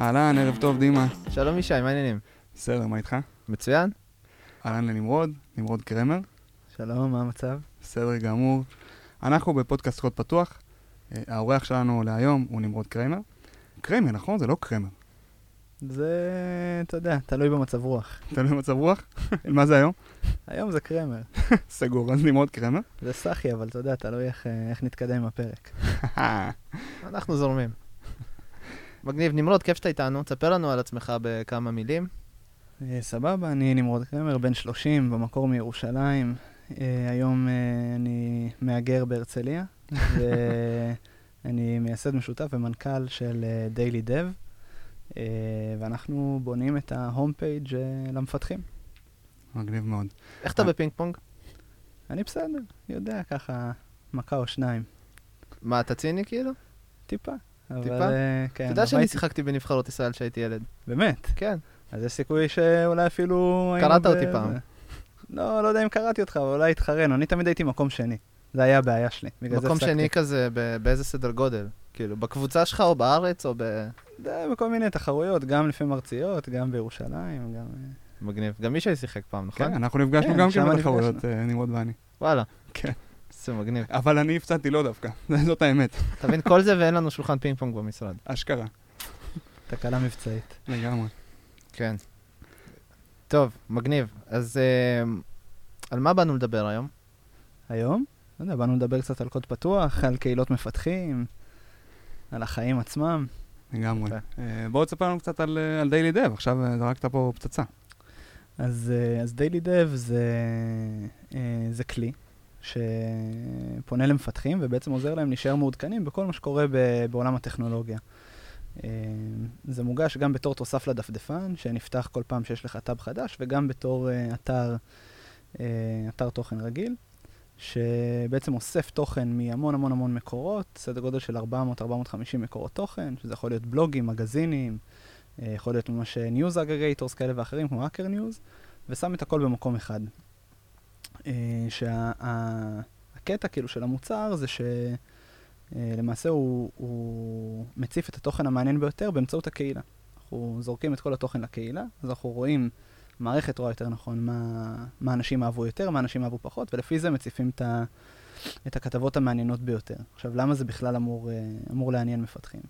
אהלן, ערב טוב, דימה. שלום ישי, מה העניינים? בסדר, מה איתך? מצוין. אהלן לנמרוד, נמרוד קרמר. שלום, מה המצב? בסדר גמור. אנחנו בפודקאסט קוד פתוח. אה, האורח שלנו להיום הוא נמרוד קרמר. קרמר, נכון? זה לא קרמר. זה, אתה יודע, תלוי במצב רוח. תלוי במצב רוח? מה זה היום? היום זה קרמר. סגור, אז נמרוד קרמר. זה סאחי, אבל אתה יודע, תלוי איך, אה, איך נתקדם עם הפרק. אנחנו זורמים. מגניב, נמרוד, כיף שאתה איתנו. תספר לנו על עצמך בכמה מילים. אה, סבבה, אני נמרוד קרמר, בן 30, במקור מירושלים. אה, היום אה, אני מהגר בהרצליה, ואני מייסד משותף ומנכ"ל של daily.dev, ואנחנו בונים את ה home page למפתחים. מגניב מאוד. איך אתה בפינג פונג? אני בסדר, יודע, ככה מכה או שניים. מה, אתה ציני כאילו? טיפה. טיפה? אבל, כן. אתה יודע שאני שיחקתי בנבחרות ישראל כשהייתי ילד. באמת? כן. אז יש סיכוי שאולי אפילו... קראת אותי פעם. לא, לא יודע אם קראתי אותך, אבל אולי התחרנו. אני תמיד הייתי מקום שני. זה היה הבעיה שלי. מקום שני כזה, באיזה סדר גודל? כאילו, בקבוצה שלך או בארץ או ב... זה בכל מיני תחרויות, גם לפעמים ארציות, גם בירושלים, גם... אה, מגניב. גם מישהו שיחק פעם, נכון? כן, אנחנו נפגשנו כן, גם כן בתחרויות, אה, נמרוד ואני. וואלה. כן. זה מגניב. אבל אני הפסדתי לו דווקא, זאת האמת. אתה מבין, כל זה ואין לנו שולחן פינג פונג במשרד. אשכרה. תקלה מבצעית. לגמרי. כן. טוב, מגניב. אז uh, על מה באנו לדבר היום? היום? לא יודע, באנו לדבר קצת על קוד פתוח, על קהילות מפתחים, על החיים עצמם. לגמרי. Okay. Uh, בואו תספר לנו קצת על, על דיילי דב, עכשיו uh, זרקת פה פצצה. אז, uh, אז דיילי דב זה, uh, זה כלי שפונה למפתחים ובעצם עוזר להם להישאר מעודכנים בכל מה שקורה ב, בעולם הטכנולוגיה. אה, זה מוגש גם בתור תוסף לדפדפן, שנפתח כל פעם שיש לך טאב חדש, וגם בתור uh, אתר, uh, אתר תוכן רגיל, שבעצם אוסף תוכן מהמון המון המון מקורות, סדר גודל של 400-450 מקורות תוכן, שזה יכול להיות בלוגים, מגזינים, יכול להיות ממש news aggregators כאלה ואחרים, כמו Hacker News, ושם את הכל במקום אחד. Uh, שהקטע שה, כאילו של המוצר זה ש... אה, הוא, הוא מציף את התוכן המעניין ביותר באמצעות הקהילה. אנחנו זורקים את כל התוכן לקהילה, אז אנחנו רואים, מערכת רואה יותר נכון מה, מה אנשים אהבו יותר, מה אנשים אהבו פחות, ולפי זה מציפים את, ה, את הכתבות המעניינות ביותר. עכשיו, למה זה בכלל אמור, אה, אמור לעניין מפתחים?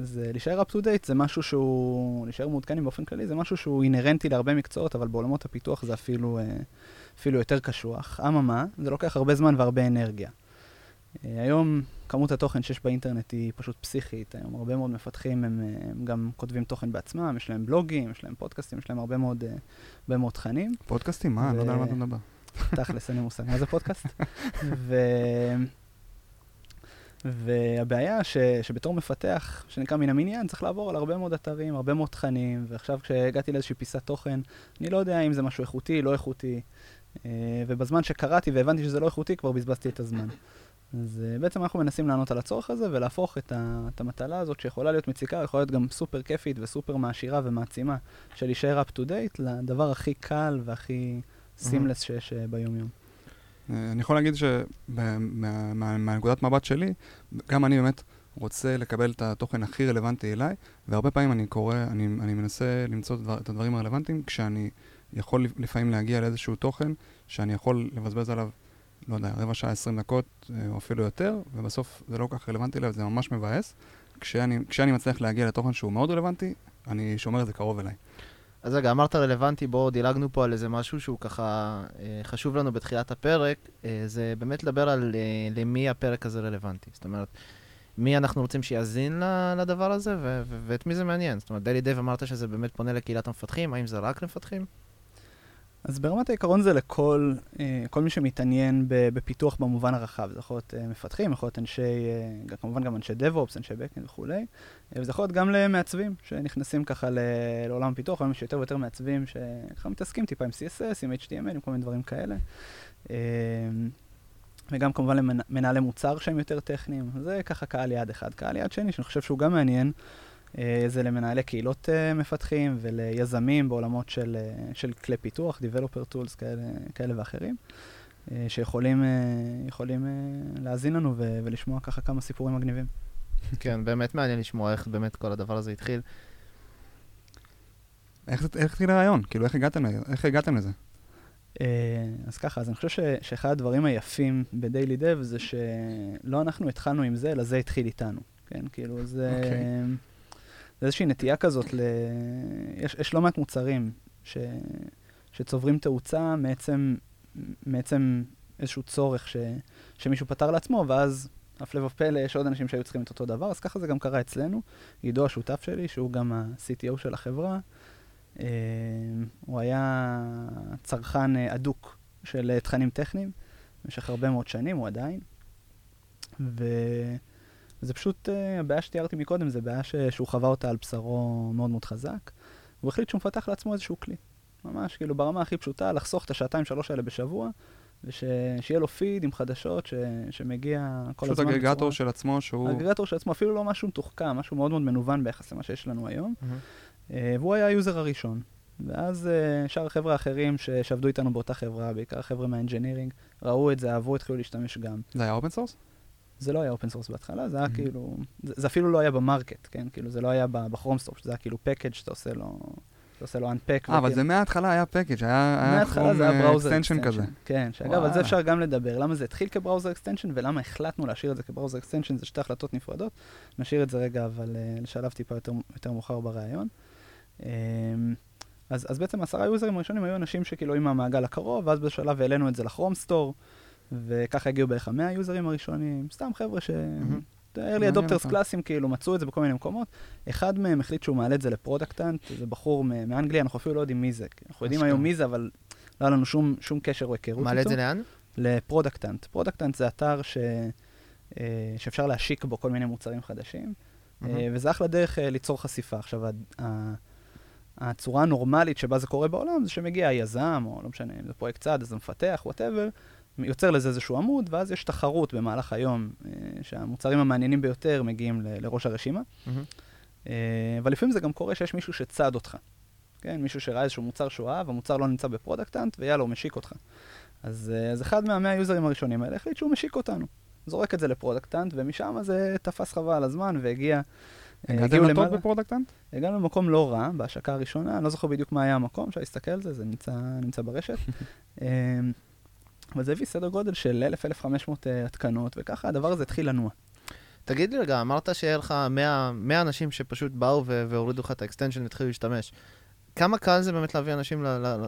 אה, זה להישאר up to date זה משהו שהוא, להישאר מעודכנים באופן כללי, זה משהו שהוא אינהרנטי להרבה מקצועות, אבל בעולמות הפיתוח זה אפילו, אפילו יותר קשוח. אממה, זה לוקח הרבה זמן והרבה אנרגיה. אה, היום כמות התוכן שיש באינטרנט היא פשוט פסיכית. היום הרבה מאוד מפתחים הם, אה, הם גם כותבים תוכן בעצמם, יש להם בלוגים, יש להם פודקאסטים, יש להם הרבה מאוד, אה, הרבה מאוד תכנים. פודקאסטים? מה? ו... אני לא יודע על מה אתה מדבר. תכלס, אין לי מושג. מה זה פודקאסט? ו... והבעיה ש, שבתור מפתח, שנקרא מן המניין, צריך לעבור על הרבה מאוד אתרים, הרבה מאוד תכנים, ועכשיו כשהגעתי לאיזושהי פיסת תוכן, אני לא יודע אם זה משהו איכותי, לא איכותי, ובזמן שקראתי והבנתי שזה לא איכותי, כבר בזבזתי את הזמן. אז uh, בעצם אנחנו מנסים לענות על הצורך הזה ולהפוך את, ה, את המטלה הזאת שיכולה להיות מציקה, יכולה להיות גם סופר כיפית וסופר מעשירה ומעצימה של להישאר up to date לדבר הכי קל והכי סימלס mm-hmm. שיש uh, ביום-יום. אני יכול להגיד שמהנקודת מבט שלי, גם אני באמת רוצה לקבל את התוכן הכי רלוונטי אליי, והרבה פעמים אני קורא, אני, אני מנסה למצוא את הדברים הרלוונטיים כשאני יכול לפעמים להגיע לאיזשהו תוכן שאני יכול לבזבז עליו לא יודע, רבע שעה, עשרים דקות, אה, או אפילו יותר, ובסוף זה לא כל כך רלוונטי אליי, זה ממש מבאס. כשאני, כשאני מצליח להגיע לתוכן שהוא מאוד רלוונטי, אני שומר את זה קרוב אליי. אז רגע, אמרת רלוונטי, בואו דילגנו פה על איזה משהו שהוא ככה אה, חשוב לנו בתחילת הפרק, אה, זה באמת לדבר על למי הפרק הזה רלוונטי. זאת אומרת, מי אנחנו רוצים שיאזין לדבר הזה, ואת מי זה מעניין. זאת אומרת, דלי דב אמרת שזה באמת פונה לקהילת המפתחים, האם זה רק למפתחים? אז ברמת העיקרון זה לכל אה, כל מי שמתעניין בפיתוח במובן הרחב. זה יכול להיות אה, מפתחים, יכול להיות אנשי, אה, כמובן גם אנשי DevOps, אנשי Backend וכולי, וזה יכול להיות גם למעצבים שנכנסים ככה לעולם הפיתוח, היום יש יותר ויותר מעצבים שככה מתעסקים טיפה עם CSS, עם HTML, עם כל מיני דברים כאלה. וגם כמובן למנהלי מוצר שהם יותר טכניים. זה ככה קהל יעד אחד. קהל יעד שני, שאני חושב שהוא גם מעניין, זה למנהלי קהילות uh, מפתחים וליזמים בעולמות של, uh, של כלי פיתוח, Developer Tools כאלה, כאלה ואחרים, שיכולים יכולים, להאזין לנו ו- ולשמוע ככה כמה סיפורים מגניבים. כן, באמת מעניין לשמוע איך באמת כל הדבר הזה התחיל. איך התחיל הרעיון? כאילו, איך הגעתם? איך הגעתם לזה? אה, אז ככה, אז אני חושב ש, שאחד הדברים היפים בדיילי דב זה שלא אנחנו התחלנו עם זה, אלא זה התחיל איתנו. כן, כאילו, זה... אוקיי. זה איזושהי נטייה כזאת ל... יש, יש לא מעט מוצרים ש, שצוברים תאוצה מעצם, מעצם איזשהו צורך ש, שמישהו פתר לעצמו, ואז הפלא ופלא, יש עוד אנשים שהיו צריכים את אותו דבר, אז ככה זה גם קרה אצלנו. עידו השותף שלי, שהוא גם ה-CTO של החברה, אה, הוא היה צרכן אה, אדוק של אה, תכנים טכניים במשך הרבה מאוד שנים, הוא עדיין. ו... וזה פשוט, אה, הבעיה שתיארתי מקודם, זה בעיה ש... שהוא חווה אותה על בשרו מאוד מאוד חזק. הוא החליט שהוא מפתח לעצמו איזשהו כלי. ממש, כאילו, ברמה הכי פשוטה, לחסוך את השעתיים שלוש האלה בשבוע, ושיהיה לו פיד עם חדשות ש... שמגיע כל פשוט הזמן. aggregator בצורה- של עצמו שהוא... aggregator של עצמו, אפילו לא משהו מתוחכם, משהו מאוד מאוד מנוון ביחס למה שיש לנו היום. אה, והוא היה ה user הראשון. ואז אה, שאר החבר'ה האחרים שעבדו איתנו באותה חברה, בעיקר החבר'ה מה engineering, ראו את זה, אהבו, התחילו להשתמש גם. זה היה open source? זה לא היה open source בהתחלה, זה היה Mhm. כאילו, זה, זה אפילו לא היה ב market, כן? כאילו, זה לא היה ב Chrome Store, זה היה כאילו package שאתה עושה לו, אתה עושה לו unpack. אה, אבל זה מההתחלה היה package, היה Chrome, היה אה, כזה. כן, שאגב. על זה אפשר גם לדבר. למה זה התחיל כ browser extension, ולמה החלטנו להשאיר את זה כ browser extension, זה שתי החלטות נפרדות. נשאיר את זה רגע, אבל אה, לשלב טיפה יותר, יותר מאוחר בריאיון. אמ, אז, אז בעצם עשרה יוזרים הראשונים היו אנשים שכאילו עם המעגל הקרוב, ואז בשלב העלינו את זה ל Chrome Store, וככה הגיעו בערך המאה יוזרים הראשונים, סתם חבר'ה ש... early adopters. קלאסיים, כאילו, מצאו את זה בכל מיני מקומות. אחד מהם החליט שהוא מעלה את זה ל Product Hunt, זה בחור מאנגליה, אנחנו אפילו לא יודעים מי זה. אנחנו יודעים. היום מי זה, אבל לא היה לנו שום, שום קשר או היכרות איתו. מעלה את זה לאן? ל Product Hunt. Product Hunt זה אתר ש... אה, שאפשר להשיק בו כל מיני מוצרים חדשים, אה. וזה אחלה דרך אה, ליצור חשיפה. עכשיו, הצורה הנורמלית שבה זה קורה בעולם זה שמגיע היזם, או לא משנה אם זה פרויקט צד, אז המפתח, whatever, יוצר לזה איזשהו עמוד, ואז יש תחרות במהלך היום, אה, שהמוצרים המעניינים ביותר מגיעים ל- לראש הרשימה. אה, אבל לפעמים זה גם קורה שיש מישהו שצד אותך. כן, מישהו שראה איזשהו מוצר שהוא אהב, המוצר לא נמצא ב Product Hunt, ויאללה, הוא משיק אותך. אז, אה, אז אחד מהמאה יוזרים הראשונים האלה החליט שהוא משיק אותנו. זורק את זה ל Product Hunt, ומשם זה תפס חבל על הזמן, והגיע... הגעתם למעלה. ב Product Hunt? הגענו למקום לא רע, בהשקה הראשונה, אני לא זוכר בדיוק מה היה המקום, אפשר להסתכל על זה, זה נמצא, נמצא ברשת. אבל זה הביא סדר גודל של 1,000-1,500 אה, התקנות, וככה הדבר הזה התחיל לנוע. תגיד לי רגע, אמרת שיהיה לך 100 100 אנשים שפשוט באו והורידו לך את ה extension והתחילו להשתמש. כמה קל זה באמת להביא אנשים ל- ל-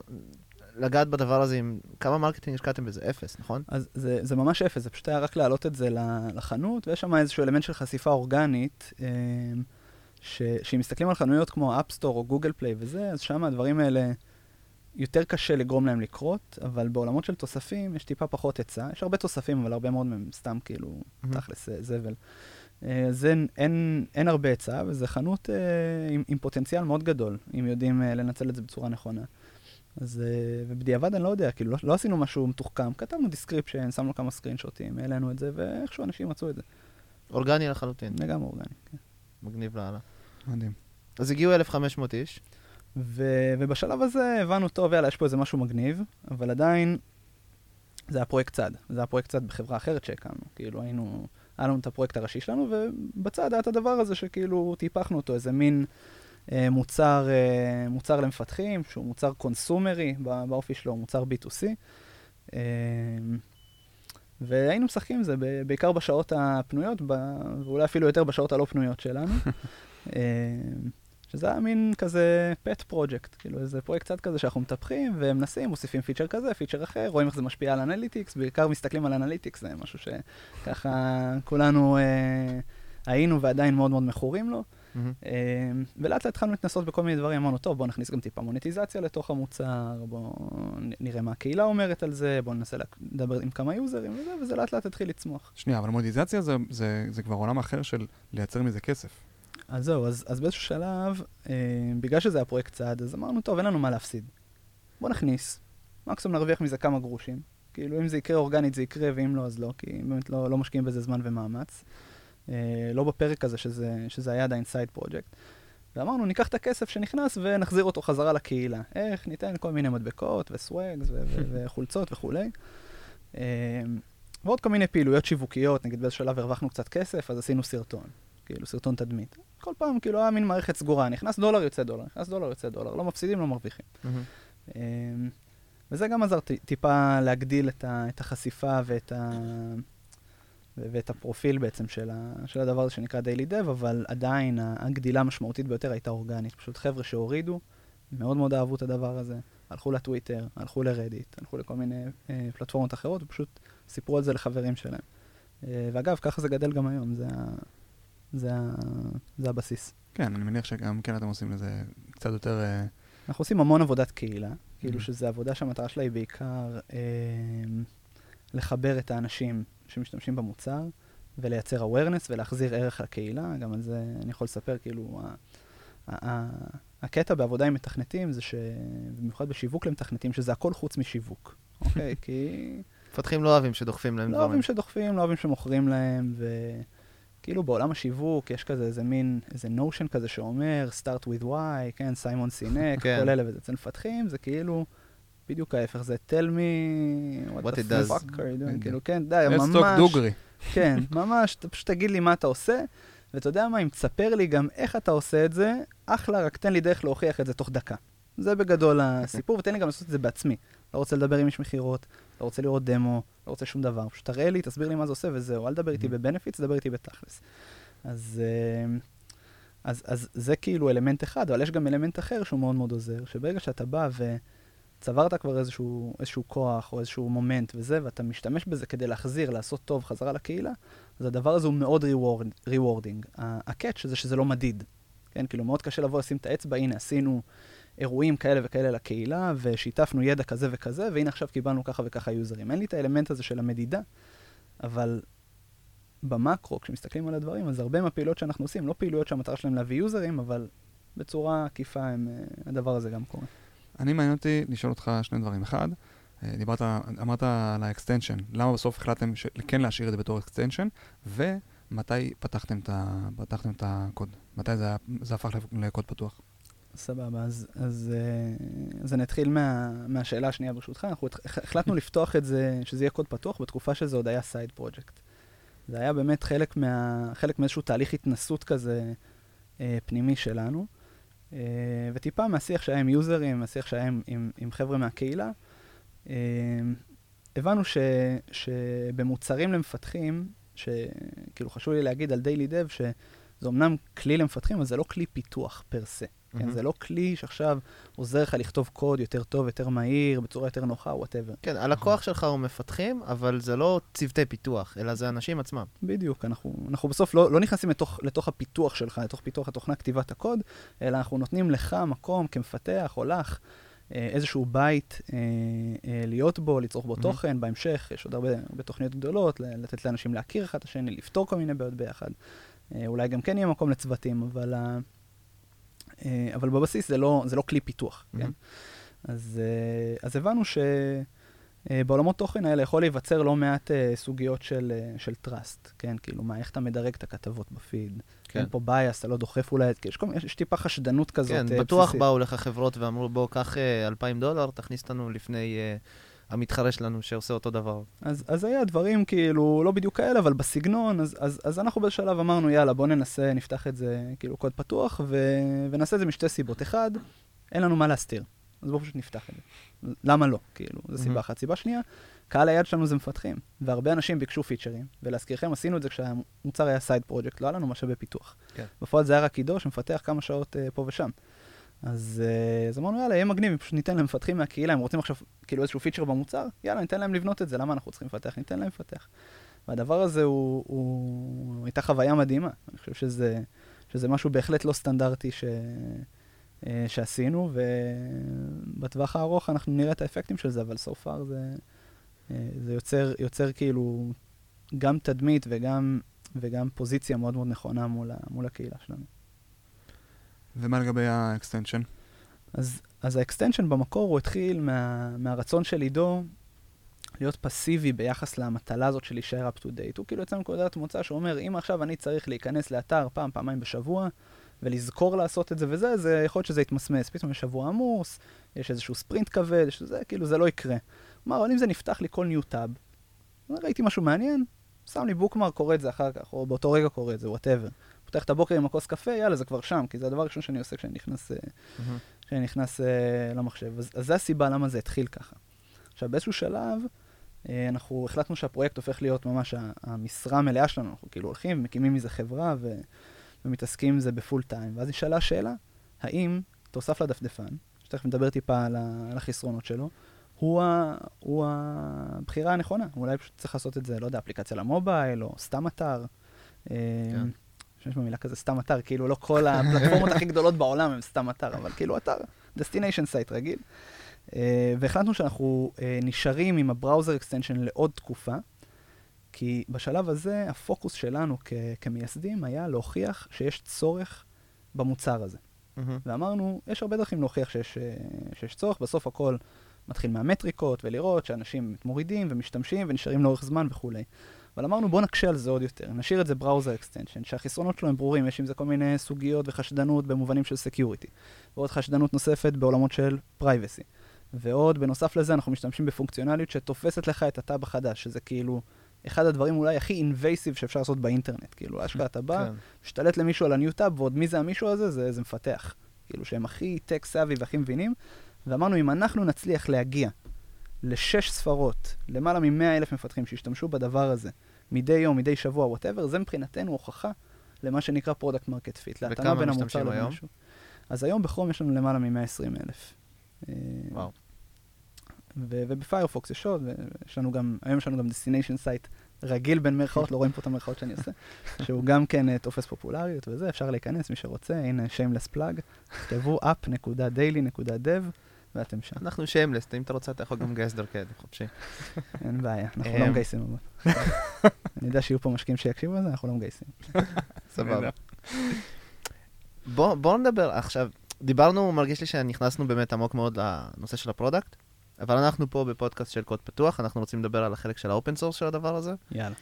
לגעת בדבר הזה עם... כמה marketing השקעתם בזה? אפס, נכון? אז זה, זה ממש אפס, זה פשוט היה רק להעלות את זה לחנות, ויש שם איזשהו אלמנט של חשיפה אורגנית, אה, ש, שאם מסתכלים על חנויות כמו App Store או Google Play וזה, אז שם הדברים האלה יותר קשה לגרום להם לקרות, אבל בעולמות של תוספים יש טיפה פחות היצע, יש הרבה תוספים, אבל הרבה מאוד מהם סתם כאילו, מהמם. תכלס אה, זבל. אה, אז אין, אין, אין הרבה היצע, וזו חנות אה, עם, עם פוטנציאל מאוד גדול, אם יודעים אה, לנצל את זה בצורה נכונה. אז, אה, ובדיעבד אני לא יודע, כאילו, לא, לא עשינו משהו מתוחכם, כתבנו description, שמנו כמה screen שוטים, העלינו את זה, ואיכשהו אנשים מצאו את זה. אורגני לחלוטין, לגמרי אורגני, כן. מגניב לאללה. מדהים. אז הגיעו 1,500 איש. ו- ובשלב הזה הבנו, טוב, יאללה, יש פה איזה משהו מגניב, אבל עדיין זה היה פרויקט צד. זה היה פרויקט צד בחברה אחרת שהקמנו. כאילו, היינו, היה לנו את הפרויקט הראשי שלנו, ובצד היה את הדבר הזה שכאילו טיפחנו אותו, איזה מין אה, מוצר, אה, מוצר למפתחים, שהוא מוצר קונסומרי בא- באופי שלו, מוצר B2C. אה, והיינו משחקים עם זה בעיקר בשעות הפנויות, ואולי אפילו יותר בשעות הלא פנויות שלנו. שזה היה מין כזה pet project, כאילו איזה פרויקט קצת כזה שאנחנו מטפחים ומנסים, מוסיפים פיצ'ר כזה, פיצ'ר אחר, רואים איך זה משפיע על analytics, בעיקר מסתכלים על analytics, זה משהו שככה כולנו אה, היינו ועדיין מאוד מאוד מכורים לו. מהמם. אה, ולאט לאט התחלנו להתנסות בכל מיני דברים, אמרנו, טוב, בואו נכניס גם טיפה מוניטיזציה לתוך המוצר, בואו נראה מה הקהילה אומרת על זה, בואו ננסה לדבר עם כמה יוזרים וזה, וזה לאט לאט התחיל לצמוח. שנייה, אבל מוניטיזציה זה- זה זה כבר עולם אחר של לייצר מזה כסף. אז זהו, אז, אז באיזשהו שלב, אה, בגלל שזה היה פרויקט צד, אז אמרנו, טוב, אין לנו מה להפסיד. בוא נכניס, מקסימום נרוויח מזה כמה גרושים. כאילו, אם זה יקרה אורגנית זה יקרה, ואם לא, אז לא, כי באמת לא, לא משקיעים בזה זמן ומאמץ. אה, לא בפרק הזה, שזה, שזה היה עדיין side project. ואמרנו, ניקח את הכסף שנכנס ונחזיר אותו חזרה לקהילה. איך? ניתן כל מיני מדבקות ו swags וחולצות וכולי. אה, ועוד כל מיני פעילויות שיווקיות, נגיד באיזה שלב הרווחנו קצת כסף, אז עשינו סרטון. כאילו סרטון תדמית. כל פעם כאילו היה מין מערכת סגורה, נכנס דולר, יוצא דולר, נכנס דולר, יוצא דולר, לא מפסידים, לא מרוויחים. אמ, וזה גם עזר טיפה להגדיל את, ה, את החשיפה ואת, ה, ואת הפרופיל בעצם של, ה, של הדבר הזה שנקרא Daily Dev, אבל עדיין הגדילה המשמעותית ביותר הייתה אורגנית. פשוט חבר'ה שהורידו, מאוד מאוד אהבו את הדבר הזה, הלכו לטוויטר, הלכו לרדיט, הלכו לכל מיני אה, פלטפורמות אחרות, ופשוט סיפרו על זה לחברים שלהם. אה, ואגב, ככה זה גדל גם היום, זה, ה, זה, זה הבסיס. כן, אני מניח שגם כן אתם עושים לזה קצת יותר... אה, אנחנו עושים המון עבודת קהילה, כאילו Mhm. שזו עבודה שהמטרה שלה היא בעיקר אה, לחבר את האנשים שמשתמשים במוצר ולייצר awareness ולהחזיר ערך לקהילה, גם על זה אני יכול לספר, כאילו, ה- ה- ה- הקטע בעבודה עם מתכנתים זה שבמיוחד בשיווק למתכנתים, שזה הכל חוץ משיווק, אוקיי? כי מפתחים לא אוהבים שדוחפים להם לא דברים. אוהבים שדוחפים, לא אוהבים שמוכרים להם, וכאילו בעולם השיווק יש כזה איזה מין, איזה נושן כזה שאומר, start with why, כן, סיימון סינק, כן. כל אלה, וזה אצל מפתחים, זה כאילו בדיוק ההפך, זה tell me what, What the it does. fuck are you doing, בדיוק. כאילו, כן, די, let's ממש, talk דוגרי. כן, ממש, פשוט תגיד לי מה אתה עושה, ואתה יודע מה, אם תספר לי גם איך אתה עושה את זה, אחלה, רק תן לי דרך להוכיח את זה תוך דקה. זה בגדול הסיפור, ותן לי גם לעשות את זה בעצמי. לא רוצה לדבר עם איש מכירות, לא רוצה לראות דמו, לא רוצה שום דבר. פשוט תראה לי, תסביר לי מה זה עושה וזהו. אל תדבר איתי Mhm. ב benefits, דבר איתי בתכלס. אז, אה, אז, אז זה כאילו אלמנט אחד, אבל יש גם אלמנט אחר שהוא מאוד מאוד עוזר, שברגע שאתה בא וצברת כבר איזשהו, איזשהו כוח או איזשהו מומנטום וזה, ואתה משתמש בזה כדי להחזיר, לעשות טוב חזרה לקהילה, אז הדבר הזה הוא מאוד rewarding. ה- הקאץ' זה שזה לא מדיד. כן, כאילו מאוד קשה לבוא לשים את האצבע, הנה עשינו אירועים כאלה וכאלה לקהילה, ושיתפנו ידע כזה וכזה, והנה עכשיו קיבלנו ככה וככה יוזרים. אין לי את האלמנט הזה של המדידה, אבל במקרו, כשמסתכלים על הדברים, אז הרבה מהפעילויות שאנחנו עושים, לא פעילויות שהמטרה שלהם להביא יוזרים, אבל בצורה עקיפה הם, אה, הדבר הזה גם קורה. אני מעניין אותי לשאול אותך שני דברים. אחד, אה, דיברת, אמרת על ה extension. למה בסוף החלטתם כן להשאיר את זה בתור extension? ומתי פתחתם את, ה, פתחתם את הקוד? מתי זה, זה הפך לקוד פתוח? סבבה, אז, אז, אה, אז אני אתחיל מה, מהשאלה השנייה ברשותך. אנחנו החלטנו לפתוח את זה, שזה יהיה קוד פתוח, בתקופה שזה עוד היה side project. זה היה באמת חלק, מה, חלק מאיזשהו תהליך התנסות כזה אה, פנימי שלנו, אה, וטיפה מהשיח שהיה עם יוזרים, מהשיח שהיה עם, עם, עם חבר'ה מהקהילה, אה, הבנו ש, שבמוצרים למפתחים, שכאילו חשוב לי להגיד על daily.dev, שזה אמנם כלי למפתחים, אבל זה לא כלי פיתוח per se. כן. זה לא כלי שעכשיו עוזר לך לכתוב קוד יותר טוב, יותר מהיר, בצורה יותר נוחה, whatever. כן, הלקוח שלך הוא מפתחים, אבל זה לא צוותי פיתוח, אלא זה אנשים עצמם. בדיוק, אנחנו, אנחנו בסוף לא, לא נכנסים לתוך, לתוך הפיתוח שלך, לתוך פיתוח התוכנה, כתיבת הקוד, אלא אנחנו נותנים לך מקום כמפתח או לך אה, איזשהו בית אה, אה, להיות בו, לצרוך בו מהמם. תוכן, בהמשך יש עוד הרבה, הרבה תוכניות גדולות, לתת לאנשים להכיר אחד את השני, לפתור כל מיני בעיות ביחד. אה, אולי גם כן יהיה מקום לצוותים, אבל, ה- אה, אבל בבסיס זה לא, זה לא כלי פיתוח, כן? מהמם. אז, אה, אז הבנו ש... אה, תוכן האלה יכול להיווצר לא מעט אה, סוגיות של, אה, של trust, כן? כאילו, מה, איך אתה מדרג את הכתבות בפיד? כן. אין פה bias, אתה לא דוחף אולי, יש, יש, יש טיפה חשדנות כזאת כן, אה, בטוח בסיסית. באו לך חברות ואמרו, בוא, קח אה, 2,000 דולר, תכניס אותנו לפני אה, המתחרה שלנו שעושה אותו דבר. אז, אז היה דברים כאילו לא בדיוק כאלה, אבל בסגנון, אז, אז, אז אנחנו בשלב אמרנו, יאללה, בוא ננסה, נפתח את זה כאילו קוד פתוח, ו, ונעשה את זה משתי סיבות. אחד, אין לנו מה להסתיר, אז בואו פשוט נפתח את זה. למה לא? כאילו, זו סיבה. אחת. סיבה שנייה, קהל היד שלנו זה מפתחים, והרבה אנשים ביקשו פיצ'רים, ולהזכירכם, עשינו את זה כשהמוצר היה סייד פרויקט, לא היה לנו משאבי פיתוח. כן. בפועל זה היה רק עידו שמפתח כמה שעות uh, פה ושם. אז, uh, אז אמרנו, יאללה, יהיה מגניב, פשוט ניתן למפתחים מהקהילה, הם רוצים עכשיו כאילו איזשהו פיצ'ר במוצר, יאללה, ניתן להם לבנות את זה, למה אנחנו צריכים לפתח? ניתן להם לפתח. והדבר הזה הוא, הוא הייתה חוויה מדהימה. אני חושב שזה, שזה משהו בהחלט לא סטנדרטי ש, אה, שעשינו, ובטווח הארוך אנחנו נראה את האפקטים של זה, אבל so far זה, אה, זה יוצר, יוצר כאילו גם תדמית וגם, וגם פוזיציה מאוד מאוד נכונה מול, מול הקהילה שלנו. ומה לגבי ה extension? אז, אז ה extension במקור הוא התחיל מה, מהרצון של עידו להיות פסיבי ביחס למטלה הזאת של להישאר up to date. הוא כאילו יצא מנקודת מוצא שאומר, אם עכשיו אני צריך להיכנס לאתר פעם, פעמיים בשבוע, ולזכור לעשות את זה וזה, זה יכול להיות שזה יתמסמס. פתאום יש שבוע עמוס, יש איזשהו ספרינט כבד, יש זה, כאילו זה לא יקרה. כלומר, אבל אם זה נפתח לי כל new tab, ראיתי משהו מעניין, שם לי bookmark, קורא את זה אחר כך, או באותו רגע קורא את זה, whatever. פותח את הבוקר עם הכוס קפה, יאללה, זה כבר שם, כי זה הדבר הראשון שאני עושה כשאני נכנס, מהמם. כשאני נכנס uh, למחשב. אז, אז זה הסיבה למה זה התחיל ככה. עכשיו, באיזשהו שלב, uh, אנחנו החלטנו שהפרויקט הופך להיות ממש המשרה המלאה שלנו. אנחנו כאילו הולכים, מקימים מזה חברה ו, ומתעסקים עם זה בפול טיים. ואז נשאלה השאלה, האם תוסף לדפדפן, שתכף נדבר טיפה על, על החסרונות שלו, הוא, ה, הוא הבחירה הנכונה. אולי פשוט צריך לעשות את זה, לא יודע, אפליקציה למובייל, או סתם אתר. כן. שיש במילה כזה סתם אתר, כאילו לא כל הפלטפורמות הכי גדולות בעולם הם סתם אתר, אבל כאילו אתר, destination site רגיל. אה, והחלטנו שאנחנו אה, נשארים עם ה browser extension לעוד תקופה, כי בשלב הזה הפוקוס שלנו כ- כמייסדים היה להוכיח שיש צורך במוצר הזה. מהמם. ואמרנו, יש הרבה דרכים להוכיח שיש, אה, שיש צורך, בסוף הכל מתחיל מהמטריקות, ולראות שאנשים מורידים ומשתמשים ונשארים לאורך זמן וכולי. אבל אמרנו, בואו נקשה על זה עוד יותר, נשאיר את זה browser extension, שהחסרונות שלו הם ברורים, יש עם זה כל מיני סוגיות וחשדנות במובנים של security, ועוד חשדנות נוספת בעולמות של privacy. ועוד, בנוסף לזה, אנחנו משתמשים בפונקציונליות שתופסת לך את הטאב החדש, שזה כאילו אחד הדברים אולי הכי invasive שאפשר לעשות באינטרנט. כאילו, אשכרה אתה בא, כן. משתלט למישהו על ה new tab, ועוד מי זה המישהו הזה? זה, זה מפתח. כאילו שהם הכי tech savvy והכי מבינים. ואמרנו, אם אנחנו נצליח להגיע לשש ספרות, למעלה מ-100 אלף מפתחים שישתמשו בדבר הזה, מדי יום, מדי שבוע, whatever, זה מבחינתנו הוכחה למה שנקרא product market fit, להתאמה בין המוצר היום? למשהו. אז היום בכרום יש לנו למעלה מ-120 אלף. וואו. ו- ובפיירפוקס יש עוד, ויש לנו גם, היום יש לנו גם destination site רגיל בין מירכאות, לא רואים פה את המרכאות שאני עושה, שהוא גם כן אה, תופס פופולריות וזה, אפשר להיכנס, מי שרוצה, הנה shameless plug, תכתבו app.daily.dev ואתם שם, אנחנו shameless, אם אתה רוצה אתה יכול גם לגייס דרכי, חופשי. אין בעיה, אנחנו לא אמ. מגייסים אבל. אני יודע שיהיו פה משקיעים שיקשיבו לזה, אנחנו לא מגייסים. סבבה. בוא, בוא נדבר עכשיו, דיברנו, מרגיש לי שנכנסנו באמת עמוק מאוד לנושא של ה product, אבל אנחנו פה בפודקאסט של קוד פתוח, אנחנו רוצים לדבר על החלק של ה open source של הדבר הזה, יאללה.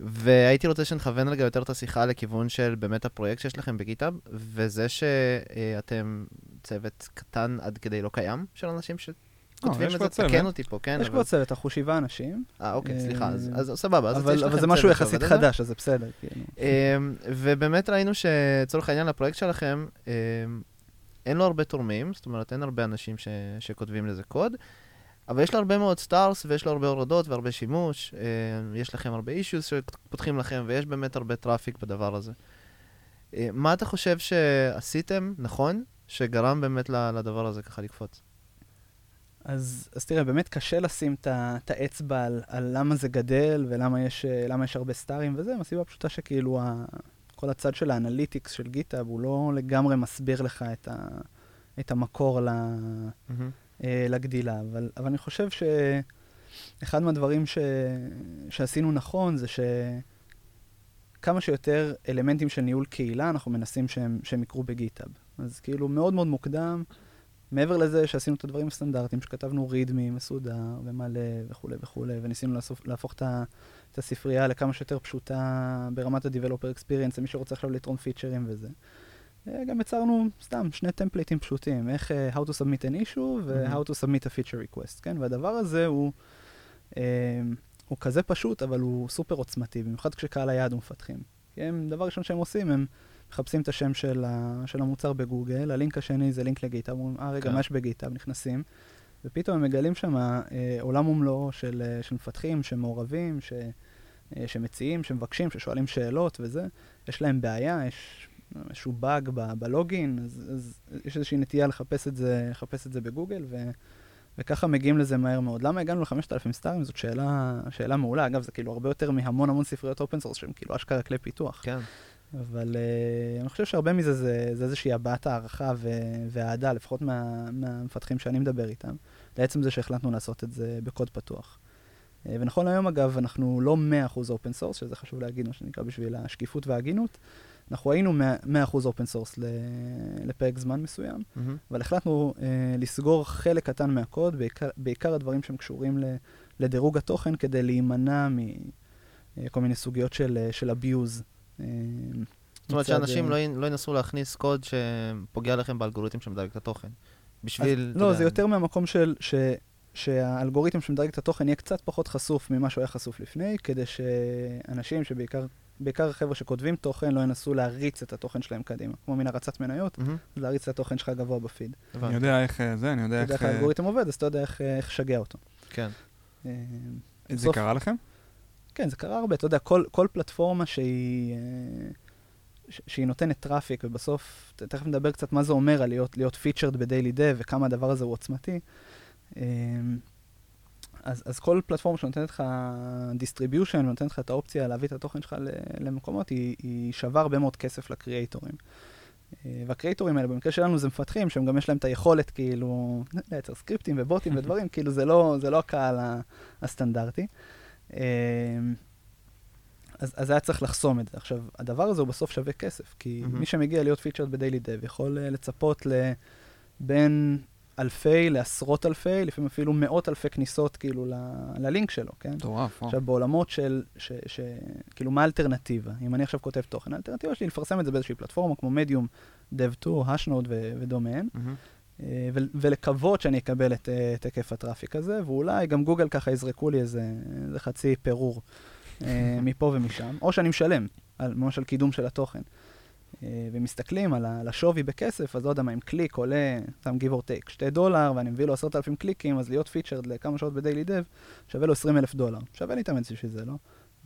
והייתי רוצה שנכוון רגע יותר את השיחה לכיוון של באמת הפרויקט שיש לכם ב GitHub, וזה שאתם צוות קטן עד כדי לא קיים של אנשים שכותבים יש את זה. תקן אותי פה, כן? יש כבר צוות, אנחנו שבעה אנשים, אה, אוקיי, סליחה, אז- אה, סבבה, אז יש אבל זה משהו יחסית. חדש, אז זה בסדר. כאילו. אמ, ובאמת ראינו שלצורך העניין לפרויקט שלכם, אמ, אין לו הרבה תורמים, זאת אומרת, אין הרבה אנשים ש- שכותבים לזה קוד, אבל יש לו הרבה מאוד stars, ויש לו הרבה הורדות והרבה שימוש, אמ, יש לכם הרבה אישיוס שפותחים לכם, ויש באמת הרבה traffic בדבר הזה. אמ, מה אתה חושב שעשיתם נכון, שגרם באמת לדבר הזה ככה לקפוץ? אז, אז תראה, באמת קשה לשים את האצבע על, על למה זה גדל ולמה יש, אה, יש הרבה סטארים וזה, מהסיבה הפשוטה שכאילו ה, כל הצד של האנליטיקס של גיטאב הוא לא לגמרי מסביר לך את, ה, את המקור ל, אה, לגדילה, אבל, אבל אני חושב שאחד מהדברים ש, שעשינו נכון זה שכמה שיותר אלמנטים של ניהול קהילה אנחנו מנסים שהם, שהם יקרו בגיטאב. אז כאילו מאוד מאוד מוקדם, מעבר לזה שעשינו את הדברים הסטנדרטיים, שכתבנו רידמי מסודר ומלא וכולי וכולי, וניסינו להפוך, להפוך את, ה, את הספרייה לכמה שיותר פשוטה ברמת ה-Developer Experience, למי שרוצה עכשיו לתרום פיצ'רים וזה. אה, גם יצרנו סתם שני טמפליטים פשוטים, איך uh, How to submit an issue ו-How to submit a feature request, כן? והדבר הזה הוא, uh, הוא כזה פשוט, אבל הוא סופר עוצמתי, במיוחד כשקהל היעד הוא מפתחים. כי הם, דבר ראשון שהם עושים, הם מחפשים את השם של, ה, של המוצר בגוגל, הלינק השני זה לינק לגיטאב, אומרים, אה רגע, כן. מה יש בגיטאב? נכנסים, ופתאום הם מגלים שם אה, עולם ומלואו של, אה, של מפתחים שמעורבים, ש, אה, שמציעים, שמבקשים, ששואלים שאלות וזה. יש להם בעיה, יש איזשהו באג בלוגין, אז, אז יש איזושהי נטייה לחפש את זה, לחפש את זה בגוגל, ו, וככה מגיעים לזה מהר מאוד. למה הגענו ל-5,000 סטארים? זאת שאלה, שאלה מעולה. אגב, זה כאילו הרבה יותר מהמון המון ספריות open source, שהם כאילו אשכרה כלי פיתוח. כן. אבל אה, אני חושב שהרבה מזה זה, זה איזושהי הבעת הערכה ו- והאהדה, לפחות מה, מהמפתחים שאני מדבר איתם, לעצם זה שהחלטנו לעשות את זה בקוד פתוח. אה, ונכון להיום, אגב, אנחנו לא 100% open source, שזה חשוב להגיד, מה שנקרא, בשביל השקיפות וההגינות. אנחנו היינו 100% open source לפרק זמן מסוים, מהמם. אבל החלטנו uh, לסגור חלק קטן מהקוד, בעיקר, בעיקר הדברים שהם קשורים ל- לדירוג התוכן, כדי להימנע מכל מיני סוגיות של, אה, של abuse. אה, זאת אומרת שאנשים אה, לא י- לא ינסו להכניס קוד שפוגע לכם באלגוריתם שמדרג את התוכן. בשביל... אתה לא, יודע, זה יותר מהמקום של, ש, שהאלגוריתם שמדרג את התוכן יהיה קצת פחות חשוף ממה שהוא היה חשוף לפני, כדי שאנשים שבעיקר בעיקר חבר'ה שכותבים תוכן לא ינסו להריץ את התוכן שלהם קדימה. כמו מין הרצת מניות, אז להריץ את התוכן שלך גבוה בפיד. אני. יודע איך אה, זה, אני יודע אתה יודע איך... איך אה, האלגוריתם עובד, אז אתה יודע איך איך לשגע אותו. כן. אה, זה בסוף- קרה לכם? כן, זה קרה הרבה. אתה יודע, כל, כל פלטפורמה שהיא, אה, ש- שהיא נותנת traffic, ובסוף, תכף נדבר קצת מה זה אומר על להיות, להיות featured ב daily.dev, וכמה הדבר הזה הוא עוצמתי. אז, אז כל פלטפורמה שנותנת לך distribution, ונותנת לך את האופציה להביא את התוכן שלך למקומות, היא, היא שווה הרבה מאוד כסף לקריאייטורים. אה, והקריאייטורים האלה, במקרה שלנו זה מפתחים, שהם גם יש להם את היכולת, כאילו, לייצר סקריפטים ובוטים ודברים, כאילו זה לא, זה לא הקהל הסטנדרטי. אה, אז, אז היה צריך לחסום את זה. עכשיו, הדבר הזה הוא בסוף שווה כסף, כי מהמם. מי שמגיע להיות featured ב daily.dev יכול אה, לצפות לבין אלפי לעשרות אלפי, לפעמים אפילו מאות אלפי כניסות כאילו ל, ללינק שלו, כן? מטורף. עכשיו, בעולמות של, ש, ש, כאילו, מה האלטרנטיבה? אם אני עכשיו כותב תוכן, האלטרנטיבה שלי לפרסם את זה באיזושהי פלטפורמה כמו מדיום, dev2, השנוד ודומיהן, ול- ולקוות שאני אקבל את, אה, את היקף הטראפיק הזה, ואולי גם גוגל ככה יזרקו לי איזה, איזה חצי פירור אה, מפה ומשם, או שאני משלם, על, ממש על קידום של התוכן. אה, ומסתכלים על, השווי בכסף, אז לא יודע מה, אם קליק עולה, סתם give or take, 2 דולר, ואני מביא לו 10,000 קליקים, אז להיות פיצ'רד לכמה שעות ב daily.dev, שווה לו 20 אלף דולר. שווה להתאמץ בשביל זה, לא?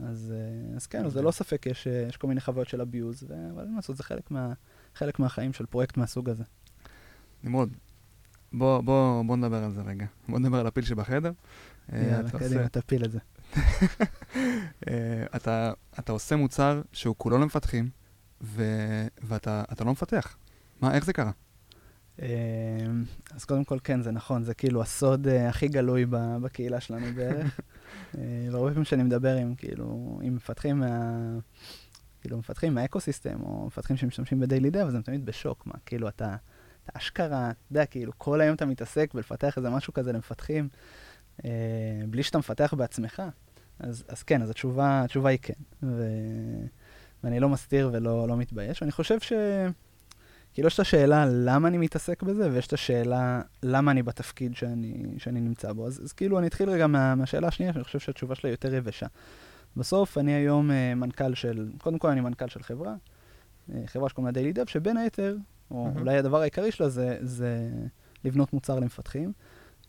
אז, אה, אז כן, אז זה לא ספק, יש, אה, יש כל מיני חוויות של abuse, אבל אין מה לעשות, זה חלק, מה, חלק מהחיים של פרויקט מהסוג הזה. נמרוד, בוא, בוא, בוא נדבר על זה רגע. בוא נדבר על הפיל שבחדר. יאללה, אתה קדימה, תפיל את זה. אתה, אתה עושה מוצר שהוא כולו למפתחים, ו, ואתה אתה לא מפתח. מה, איך זה קרה? אמ, אז קודם כל, כן, זה נכון, זה כאילו הסוד אה, הכי גלוי בקהילה שלנו בערך. אה, והרבה פעמים כשאני מדבר עם, כאילו, עם מפתחים מה... כאילו, מפתחים מהאקוסיסטם, או מפתחים שמשתמשים בדיילי דב, אז הם תמיד בשוק, מה, כאילו, אתה, אתה אשכרה, אתה יודע, כאילו, כל היום אתה מתעסק בלפתח איזה משהו כזה למפתחים, אה, בלי שאתה מפתח בעצמך. אז, אז כן, אז התשובה, התשובה היא כן. ו... ואני לא מסתיר ולא לא מתבייש. ואני חושב ש... כאילו יש את השאלה למה אני מתעסק בזה, ויש את השאלה למה אני בתפקיד שאני, שאני נמצא בו. אז, אז כאילו אני אתחיל רגע מה, מהשאלה השנייה, שאני חושב שהתשובה שלה יותר יבשה. בסוף אני היום uh, מנכ"ל של, קודם כל אני מנכ"ל של חברה, uh, חברה שקוראים לה דיילי דב, שבין היתר, או מהמם. אולי הדבר העיקרי שלה זה, זה לבנות מוצר למפתחים.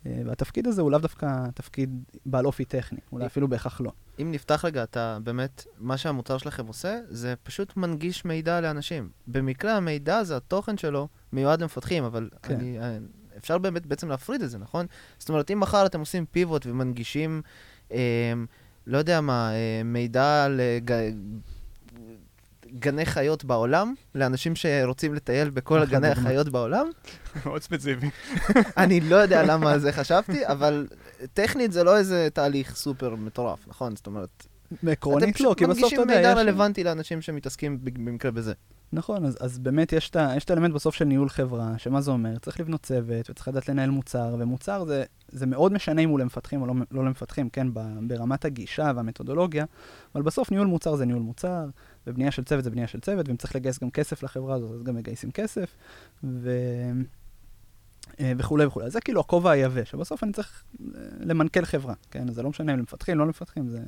Uh, והתפקיד הזה הוא לאו דווקא תפקיד בעל אופי טכני, אולי אפילו בהכרח לא. אם נפתח רגע, אתה באמת, מה שהמוצר שלכם עושה, זה פשוט מנגיש מידע לאנשים. במקרה המידע הזה, התוכן שלו, מיועד למפתחים, אבל כן. אני, אה, אפשר באמת בעצם להפריד את זה, נכון? זאת אומרת, אם מחר אתם עושים פיבוט ומנגישים, אה, לא יודע מה, אה, מידע על אה, ג... גני חיות בעולם, לאנשים שרוצים לטייל בכל אחלה גני. החיות בעולם, מאוד ספציפי. אני לא יודע למה זה חשבתי, אבל טכנית זה לא איזה תהליך סופר מטורף, נכון? זאת אומרת, עקרונית לא, כי בסוף אתה מנגישים יודע, מידע יש... רלוונטי לאנשים שמתעסקים במקרה בזה. נכון, אז, אז באמת יש את האלמנט בסוף של ניהול חברה, שמה זה אומר? צריך לבנות צוות, וצריך לדעת לנהל מוצר, ומוצר זה, זה מאוד משנה אם הוא למפתחים או לא, לא למפתחים, כן, ברמת הגישה והמתודולוגיה, אבל בסוף ניהול מוצר זה ניהול מוצר, ובנייה של צוות זה בנייה של צוות, ואם צריך לגייס גם כסף לחברה הזאת, אז גם מגייסים כסף, ו... אה, וכולי וכולי. זה כאילו הכובע היבש, שבסוף אני צריך אה, למנכ"ל חברה, כן? זה לא משנה אם למפתחים, לא למפתחים, זה,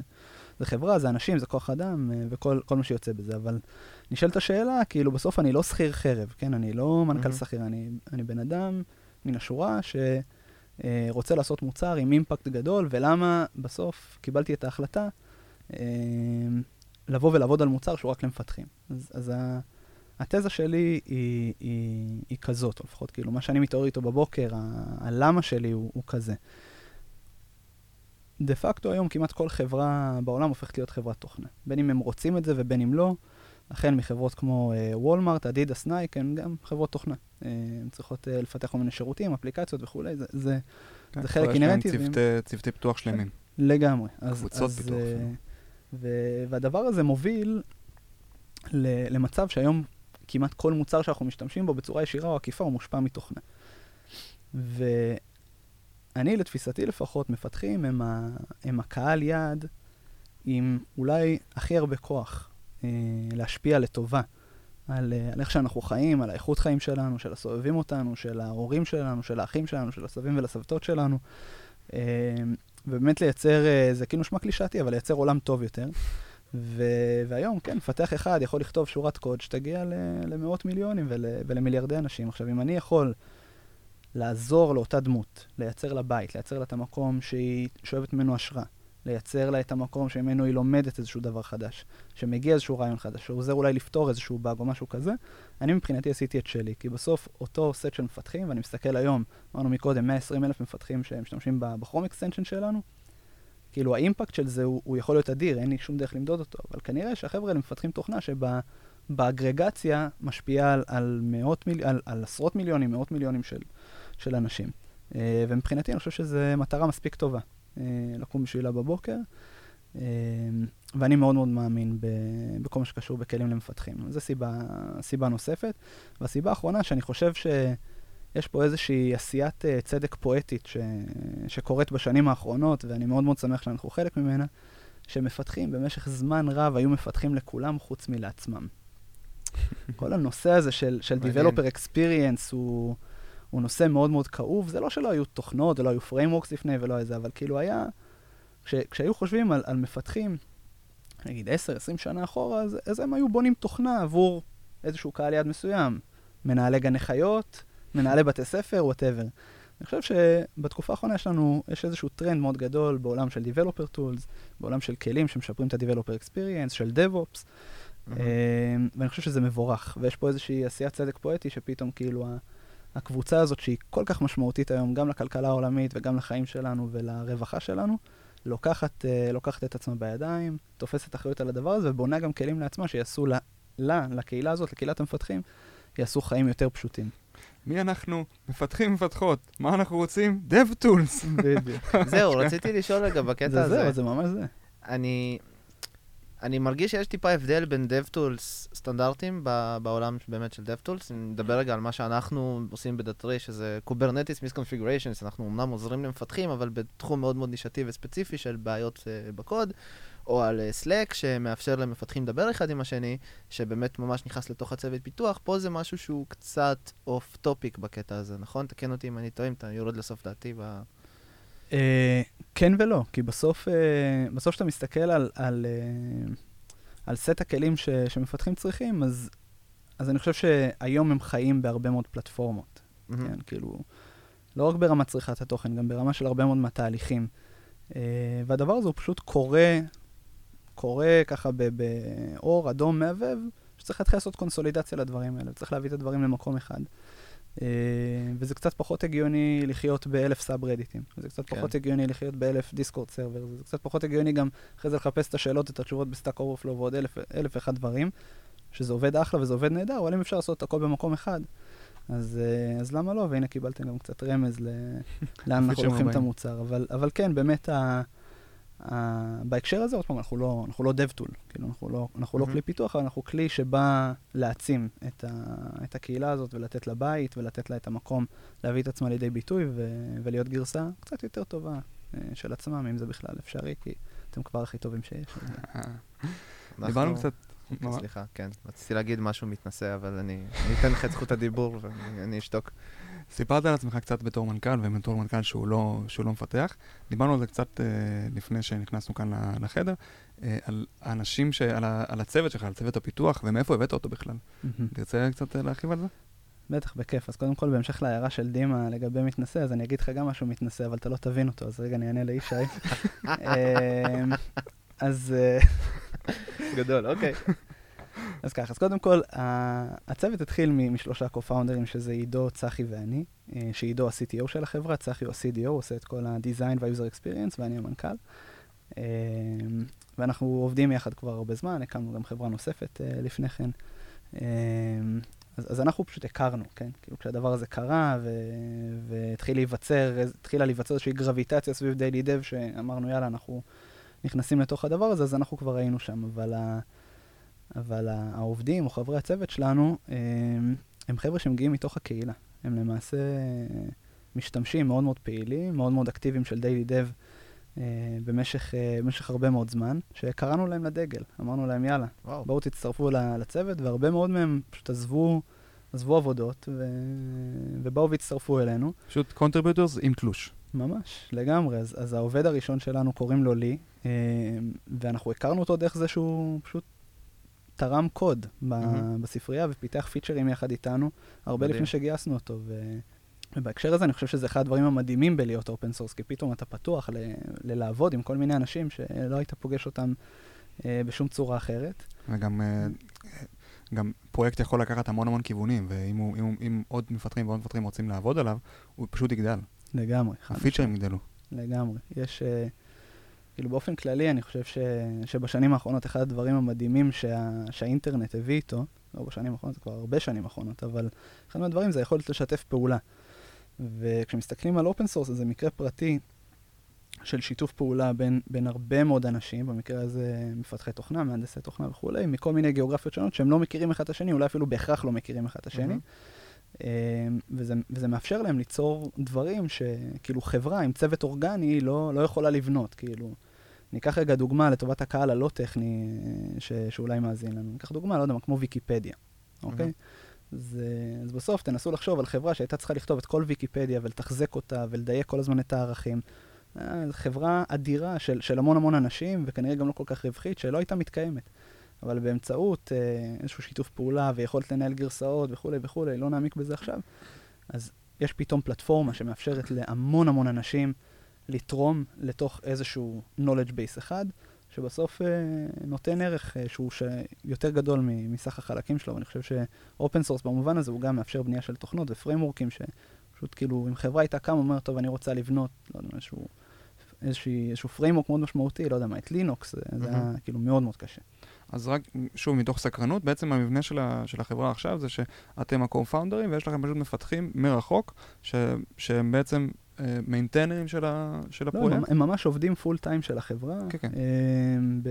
זה חברה, זה אנשים, זה כוח אדם, אה, וכל כל מה שיוצא בזה, אבל נשאלת השאלה, כאילו בסוף אני לא שכיר חרב, כן? אני לא מנכ"ל מהמם. שכיר, אני, אני בן אדם מן השורה שרוצה לעשות מוצר עם אימפקט גדול, ולמה בסוף קיבלתי את ההחלטה אה, לבוא ולעבוד על מוצר שהוא רק למפתחים. אז, אז ה- התזה שלי היא, היא, היא כזאת, או לפחות כאילו מה שאני מתעורר איתו בבוקר, ה-why שלי הוא, הוא כזה. דה פקטו היום כמעט כל חברה בעולם הופכת להיות חברת תוכנה. בין אם הם רוצים את זה ובין אם לא. החל מחברות כמו וולמארט, אדידס, נייק, הן גם חברות תוכנה. אה, הן צריכות אה, לפתח כל מיני שירותים, אפליקציות וכולי, זה, זה כן, זה חלק יש להם inherently, צוותי- צוותי פיתוח שלמים. לגמרי. אז, קבוצות אז, פיתוח אה. ו- והדבר הזה מוביל למצב שהיום כמעט כל מוצר שאנחנו משתמשים בו בצורה ישירה או עקיפה הוא מושפע מתוכנה. ואני, לתפיסתי לפחות, מפתחים הם, ה- הם הקהל יעד עם אולי הכי הרבה כוח אה, להשפיע לטובה על, אה, על איך שאנחנו חיים, על האיכות חיים שלנו, של הסובבים אותנו, של ההורים שלנו, של האחים שלנו, של הסבים ולסבתות שלנו. אה, ובאמת לייצר, אה, זה כאילו נשמע קלישאתי, אבל לייצר עולם טוב יותר. ו- והיום, כן, מפתח אחד יכול לכתוב שורת קוד שתגיע ל- למאות מיליונים ול- ולמיליארדי אנשים. עכשיו, אם אני יכול לעזור לאותה דמות, לייצר לה בית, לייצר לה את המקום שהיא שואבת ממנו השראה, לייצר לה את המקום שממנו היא לומדת איזשהו דבר חדש, שמגיע איזשהו רעיון חדש, שעוזר אולי לפתור איזשהו באג או משהו כזה, אני מבחינתי עשיתי את שלי, כי בסוף אותו סט של מפתחים, ואני מסתכל היום, אמרנו מקודם, 120 אלף מפתחים שמשתמשים ב-Chrome extension שלנו, כאילו האימפקט של זה הוא, הוא יכול להיות אדיר, אין לי שום דרך למדוד אותו, אבל כנראה שהחבר'ה האלה מפתחים תוכנה שבאגרגציה משפיעה על, על, מיל, על, על עשרות מיליונים, מאות מיליונים של, של אנשים. Uh, ומבחינתי אני חושב שזו מטרה מספיק טובה uh, לקום בשבילה בבוקר, uh, ואני מאוד מאוד מאמין ב, בכל מה שקשור בכלים למפתחים. זו סיבה, סיבה נוספת. והסיבה האחרונה, שאני חושב שיש פה איזושהי עשיית צדק פואטית ש, שקורית בשנים האחרונות, ואני מאוד מאוד שמח שאנחנו חלק ממנה, שמפתחים במשך זמן רב היו מפתחים לכולם חוץ מלעצמם. כל הנושא הזה של, של Developer Experience הוא... הוא נושא מאוד מאוד כאוב. זה לא שלא היו תוכנות ולא היו frameworks לפני ולא איזה, אבל כאילו היה... כש, כשהיו חושבים על, על מפתחים, נגיד 10-20 שנה אחורה, אז, אז הם היו בונים תוכנה עבור איזשהו קהל יעד מסוים. מנהלי גני חיות, מנהלי בתי ספר, whatever. אני חושב שבתקופה האחרונה יש לנו, יש איזשהו טרנד מאוד גדול בעולם של Developer Tools, בעולם של כלים שמשפרים את ה-Developer Experience, של DevOps, mm-hmm. ואני חושב שזה מבורך. ויש פה איזושהי עשיית צדק פואטי שפתאום כאילו הקבוצה הזאת, שהיא כל כך משמעותית היום, גם לכלכלה העולמית וגם לחיים שלנו ולרווחה שלנו, לוקחת, uh, לוקחת את עצמה בידיים, תופסת אחריות על הדבר הזה ובונה גם כלים לעצמה שיעשו לה, לה, לקהילה הזאת, לקהילת המפתחים, יעשו חיים יותר פשוטים. מי אנחנו? מפתחים מפתחות. מה אנחנו רוצים? DevTools. בדיוק. זהו, רציתי לשאול רגע בקטע זה הזה. זהו, זה ממש זה. אני, אני מרגיש שיש טיפה הבדל בין DevTools סטנדרטים בעולם באמת של DevTools. אני מדבר רגע על מה שאנחנו עושים בדאטרי, שזה Kubernetes Misconfigurations, אנחנו אמנם עוזרים למפתחים, אבל בתחום מאוד מאוד נישתי וספציפי של בעיות uh, בקוד, או על uh, Slack, שמאפשר למפתחים לדבר אחד עם השני, שבאמת ממש נכנס לתוך הצוות פיתוח. פה זה משהו שהוא קצת off topic בקטע הזה, נכון? תקן אותי אם אני טועה, אם אתה יורד לסוף דעתי ב... Uh, כן ולא, כי בסוף, uh, בסוף כשאתה מסתכל על, על, uh, על סט הכלים ש, שמפתחים צריכים, אז, אז אני חושב שהיום הם חיים בהרבה מאוד פלטפורמות. מהמם. כן, כאילו, לא רק ברמת צריכת התוכן, גם ברמה של הרבה מאוד מהתהליכים. Uh, והדבר הזה הוא פשוט קורה, קורה ככה באור אדום מהבהב, שצריך להתחיל לעשות קונסולידציה לדברים האלה, צריך להביא את הדברים למקום אחד. Uh, וזה קצת פחות הגיוני לחיות באלף סאב רדיטים. זה קצת כן. פחות הגיוני לחיות באלף Discord server. זה קצת פחות הגיוני גם אחרי זה לחפש את השאלות, את התשובות ב-Stack Overflow ועוד אלף, אלף ואחד דברים, שזה עובד אחלה וזה עובד נהדר, אבל אם אפשר לעשות את הכל במקום אחד, אז, uh, אז למה לא? והנה קיבלתם גם קצת רמז ל... לאן אנחנו לוקחים את. המוצר. אבל, אבל כן, באמת, ה... ה... בהקשר הזה, עוד פעם, אנחנו לא, אנחנו לא DevTool, כאילו, אנחנו לא, אנחנו לא מהמם. כלי פיתוח, אבל אנחנו כלי שבא להעצים את, ה... את הקהילה הזאת ולתת לה בית ולתת לה את המקום להביא את עצמה לידי ביטוי ו... ולהיות גרסה קצת יותר טובה אה, של עצמם, אם זה בכלל אפשרי, כי אתם כבר הכי טובים שיש. אז, אנחנו- דיברנו קצת... כן? סליחה, כן. רציתי להגיד משהו מתנשא, אבל אני אני אתן לך את זכות הדיבור ואני אני אשתוק. סיפרת על עצמך קצת בתור מנכ"ל, ובתור מנכ"ל שהוא לא, שהוא לא מפתח. דיברנו על זה קצת אה, לפני שנכנסנו כאן לחדר, אה, על האנשים, ש... על, ה... על הצוות שלך, על צוות הפיתוח, ומאיפה הבאת אותו בכלל. מהמם. תרצה קצת אה, להרחיב על זה? בטח, בכיף. אז קודם כל, בהמשך להערה של דימה לגבי מתנשא, אז אני אגיד לך גם משהו מתנשא, אבל אתה לא תבין אותו, אז רגע אני אענה לישי. אז... גדול, אוקיי. אז ככה, אז קודם כל, הצוות התחיל משלושה co-founders, שזה עידו, צחי ואני, אה, שעידו ה-CTO של החברה, צחי הוא ה-CDO, הוא עושה את כל ה-Design וה-User Experience, ואני המנכ"ל. אה, ואנחנו עובדים יחד כבר הרבה זמן, הקמנו גם חברה נוספת אה, לפני כן. אה, אז, אז אנחנו פשוט הכרנו, כן? כאילו כשהדבר הזה קרה ו- והתחיל להיווצר, התחילה להיווצר איזושהי גרביטציה סביב דיילי דב, שאמרנו, יאללה, אנחנו נכנסים לתוך הדבר הזה, אז אנחנו כבר היינו שם, אבל, ה- אבל העובדים או חברי הצוות שלנו, הם, הם חבר'ה שמגיעים מתוך הקהילה. הם למעשה אה, משתמשים מאוד מאוד פעילים, מאוד מאוד אקטיביים של דיילי דב אה, במשך, אה, במשך הרבה מאוד זמן, שקראנו להם לדגל. אמרנו להם, יאללה, וואו. בואו תצטרפו לצוות, והרבה מאוד מהם פשוט עזבו, עזבו עבודות ו... ובאו והצטרפו אלינו. פשוט contributors עם תלוש. ממש, לגמרי. אז, אז העובד הראשון שלנו, קוראים לו לי, ואנחנו הכרנו אותו דרך זה שהוא פשוט תרם קוד ב- מהמם. בספרייה ופיתח פיצ'רים יחד איתנו, הרבה מדהים. לפני שגייסנו אותו. ו... ובהקשר הזה אני חושב שזה אחד הדברים המדהימים בלהיות open source, כי פתאום אתה פתוח ל- ללעבוד עם כל מיני אנשים שלא היית פוגש אותם אה, בשום צורה אחרת. וגם אה, גם פרויקט יכול לקחת המון המון כיוונים, ואם הוא- אם אם עוד מפתחים ועוד מפתחים רוצים לעבוד עליו, הוא פשוט יגדל. לגמרי. הפיצ'רים יגדלו. לגמרי. יש, אה, כאילו באופן כללי, אני חושב ש, שבשנים האחרונות, אחד הדברים המדהימים שה, שהאינטרנט הביא איתו, לא בשנים האחרונות, זה כבר הרבה שנים האחרונות, אבל אחד מהדברים זה היכולת לשתף פעולה. וכשמסתכלים על open source, זה מקרה פרטי של שיתוף פעולה בין, בין הרבה מאוד אנשים, במקרה הזה מפתחי תוכנה, מהנדסי תוכנה וכולי, מכל מיני גיאוגרפיות שונות שהם לא מכירים אחד את השני, אולי אפילו בהכרח לא מכירים אחד את השני. מהמם. אה, וזה, וזה מאפשר להם ליצור דברים שכאילו חברה עם צוות אורגני לא, לא יכולה לבנות. כאילו, ניקח רגע דוגמה לטובת הקהל הלא טכני אה, ש, שאולי מאזין לנו. ניקח דוגמה, לא יודע מה, כמו ויקיפדיה, אוקיי? אז, אה, אז בסוף תנסו לחשוב על חברה שהייתה צריכה לכתוב את כל ויקיפדיה ולתחזק אותה ולדייק כל הזמן את הערכים. אה, חברה אדירה של, של המון המון אנשים, וכנראה גם לא כל כך רווחית, שלא הייתה מתקיימת. אבל באמצעות אה, איזשהו שיתוף פעולה ויכולת לנהל גרסאות וכולי וכולי, לא נעמיק בזה עכשיו, אז יש פתאום פלטפורמה שמאפשרת להמון המון אנשים לתרום לתוך איזשהו knowledge base אחד, שבסוף אה, נותן ערך אה, שהוא ש... יותר גדול מ- מסך החלקים שלו, ואני חושב ש open source במובן הזה הוא גם מאפשר בנייה של תוכנות ופריימוורקים שפשוט כאילו, אם חברה הייתה קמה ואומרת, טוב, אני רוצה לבנות, לא יודע, איזשהו, איזושהי, איזשהו framework מאוד משמעותי, לא יודע מה, את לינוקס, זה, זה היה. כאילו מאוד מאוד קשה. אז רק, שוב, מתוך סקרנות, בעצם המבנה של, ה, של החברה עכשיו זה שאתם ה-co-founders ויש לכם פשוט מפתחים מרחוק, ש, שהם בעצם מיינטיינרים של, ה, של לא, הם, הפרויקט. הם ממש עובדים full time של החברה, כן, כן. הם ב,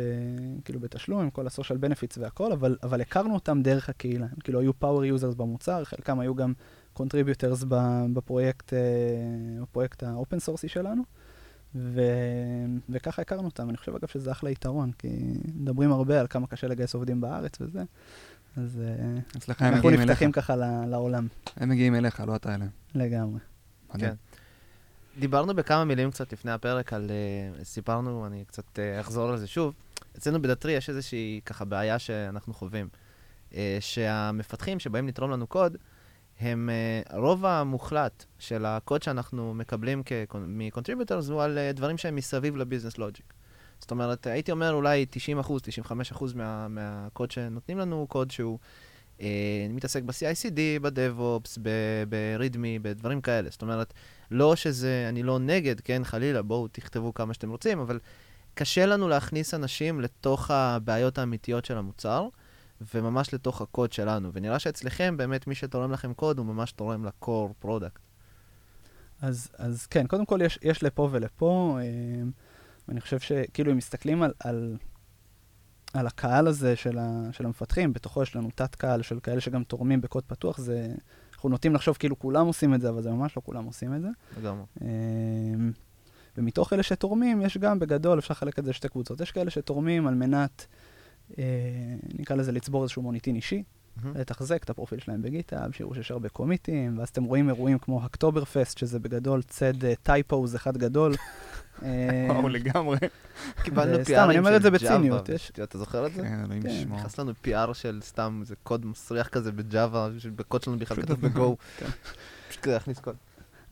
כאילו בתשלום, עם כל ה-social benefits והכל, אבל, אבל הכרנו אותם דרך הקהילה. הם כאילו היו power users במוצר, חלקם היו גם contributors בפרויקט, אה, בפרויקט האופן סורסי שלנו, ו, וככה הכרנו אותם. אני חושב אגב שזה אחלה יתרון, כי מדברים הרבה על כמה קשה לגייס עובדים בארץ וזה, אז אה, אנחנו מגיעים אליך. נפתחים ככה ל- לעולם, הם מגיעים אליך, לא אתה אליהם. לגמרי. מדהים. כן. דיברנו בכמה מילים קצת לפני הפרק על... אה, סיפרנו, אני קצת אה, אחזור על זה שוב. אצלנו בדטרי יש איזושהי ככה בעיה שאנחנו חווים. אה, שהמפתחים שבאים לתרום לנו קוד, הם, אה, הרוב המוחלט של הקוד שאנחנו מקבלים מ-contributors הוא על אה, דברים שהם מסביב לביזנס לוג'יק. זאת אומרת, הייתי אומר אולי 90 אחוז, 95 אחוז מה, מהקוד שנותנים לנו הוא קוד שהוא אה, מתעסק ב-CICD, ב-DevOps, ב-README, בדברים כאלה. זאת אומרת, לא שזה, אני לא נגד, כן, חלילה, בואו תכתבו כמה שאתם רוצים, אבל קשה לנו להכניס אנשים לתוך הבעיות האמיתיות של המוצר, וממש לתוך הקוד שלנו. ונראה שאצלכם, באמת, מי שתורם לכם קוד, הוא ממש תורם ל-core product. אז, אז כן, קודם כל יש, יש לפה ולפה, אה, ואני חושב שכאילו אם מסתכלים על, על, על הקהל הזה של, ה, של המפתחים, בתוכו יש לנו תת-קהל של כאלה שגם תורמים בקוד פתוח, זה, אנחנו נוטים לחשוב כאילו כולם עושים את זה, אבל זה ממש לא כולם עושים את זה. לגמרי. אה, ומתוך אלה שתורמים, יש גם בגדול, אפשר לחלק את זה לשתי קבוצות. יש כאלה שתורמים על מנת, נקרא לזה לצבור איזשהו מוניטין אישי, מהמם. לתחזק את הפרופיל שלהם בגיטאב, שיראו שיש הרבה קומיטים, ואז אתם רואים אירועים כמו הקטובר פסט, שזה בגדול צד טייפוז אחד גדול. אה, וואו, לגמרי. קיבלנו וסתם, PRים אני אומר את זה של בציניות, אתה זוכר את זה? כן, אלוהים כן, ישמור. נכנס לנו PR של סתם איזה קוד מסריח כזה בג'אווה, שבקוד שלנו בכלל כתוב בגו. כן. פשוט כזה להכניס קוד.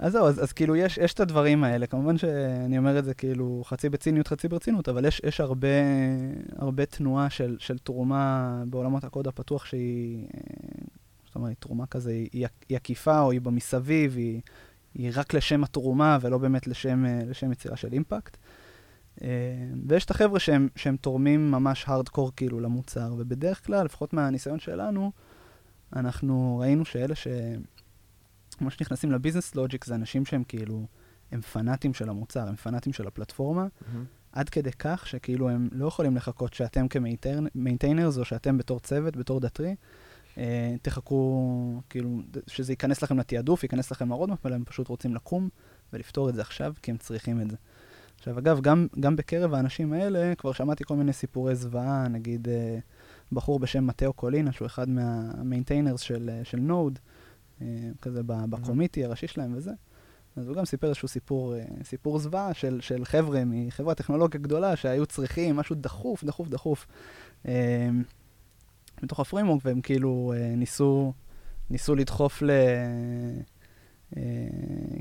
אז זהו, אז, אז כאילו יש, יש את הדברים האלה, כמובן שאני אומר את זה כאילו חצי בציניות, חצי ברצינות, אבל יש, יש הרבה, הרבה תנועה של, של תרומה בעולמות הקוד הפתוח שהיא, אה, זאת אומרת, תרומה כזה, היא, היא, עקיפה או היא במסביב, היא, היא רק לשם התרומה ולא באמת לשם, אה, לשם יצירה של אימפקט. אה, ויש את החבר'ה שהם, שהם תורמים ממש הארדקור כאילו למוצר, ובדרך כלל, לפחות מהניסיון שלנו, אנחנו ראינו שאלה ש... ממש נכנסים ל-business logic זה אנשים שהם כאילו, הם פנאטים של המוצר, הם פנאטים של הפלטפורמה, מהמם. עד כדי כך שכאילו הם לא יכולים לחכות שאתם כ-maintainers או שאתם בתור צוות, בתור דאטרי, אה, תחכו, כאילו, שזה ייכנס לכם לתעדוף, ייכנס לכם ל-roadmap, אלא הם פשוט רוצים לקום ולפתור את זה עכשיו, כי הם צריכים את זה. עכשיו, אגב, גם, גם בקרב האנשים האלה, כבר שמעתי כל מיני סיפורי זוועה, נגיד אה, בחור בשם מתאו קולינה, שהוא אחד מה-maintainers של, אה, של Node, אה, כזה ב- ב-committee הראשי שלהם וזה. אז הוא גם סיפר איזשהו סיפור, אה, סיפור זוועה של, של חבר'ה מחברת טכנולוגיה גדולה שהיו צריכים משהו דחוף, דחוף, דחוף אה, מתוך הפרימורק, והם כאילו אה, ניסו, ניסו לדחוף ל... אה,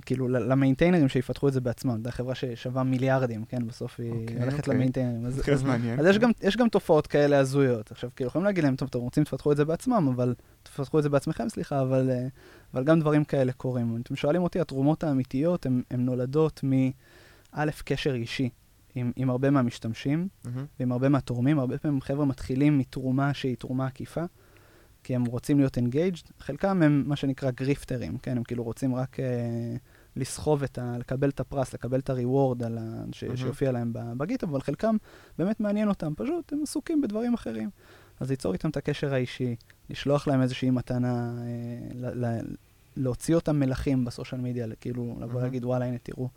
כאילו למיינטיינרים שיפתחו את זה בעצמם. זו חברה ששווה מיליארדים, כן? בסוף היא אוקיי, הולכת אוקיי. למיינטיינרים. אז, יש גם, יש גם תופעות כאלה הזויות. עכשיו, כאילו, יכולים להגיד להם, טוב, אתם רוצים, תפתחו את זה בעצמם, אבל... תפתחו את זה בעצמכם, סליחה, אבל, אה, אבל גם דברים כאלה קורים. אם אתם שואלים אותי, התרומות האמיתיות הן נולדות מא', קשר אישי עם, עם הרבה מהמשתמשים מהמם. ועם הרבה מהתורמים. הרבה פעמים חבר'ה מתחילים מתרומה שהיא תרומה עקיפה, כי הם רוצים להיות engaged. חלקם הם מה שנקרא גריפטרים, כן? הם כאילו רוצים רק אה, לסחוב את ה... לקבל את הפרס, לקבל את הריוורד על ה... ש... מהמם. שיופיע להם ב-Git, אבל חלקם באמת מעניין אותם, פשוט הם עסוקים בדברים אחרים. אז ליצור איתם את הקשר האישי, לשלוח להם איזושהי מתנה, אה, ל- ל- להוציא אותם מלכים בסושיאל מדיה, כאילו לבוא מהמם. להגיד, וואלה, הנה, תראו,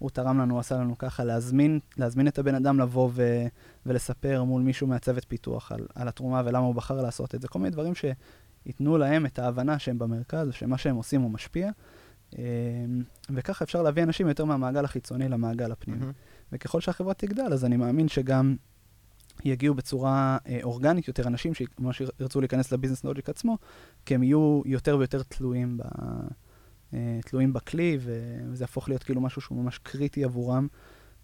הוא תרם לנו, עשה לנו ככה, להזמין, להזמין את הבן אדם לבוא ו, ולספר מול מישהו מהצוות פיתוח על, על התרומה ולמה הוא בחר לעשות את זה. כל מיני דברים שייתנו להם את ההבנה שהם במרכז, שמה שהם עושים הוא משפיע. אה, וככה אפשר להביא אנשים יותר מהמעגל החיצוני למעגל הפנימי. מהמם. וככל שהחברה תגדל, אז אני מאמין שגם יגיעו בצורה אה, אורגנית יותר אנשים שממש ירצו להיכנס לביזנס לוג'יק עצמו, כי הם יהיו יותר ויותר תלויים, ב, תלויים בכלי, וזה יהפוך להיות כאילו משהו שהוא ממש קריטי עבורם,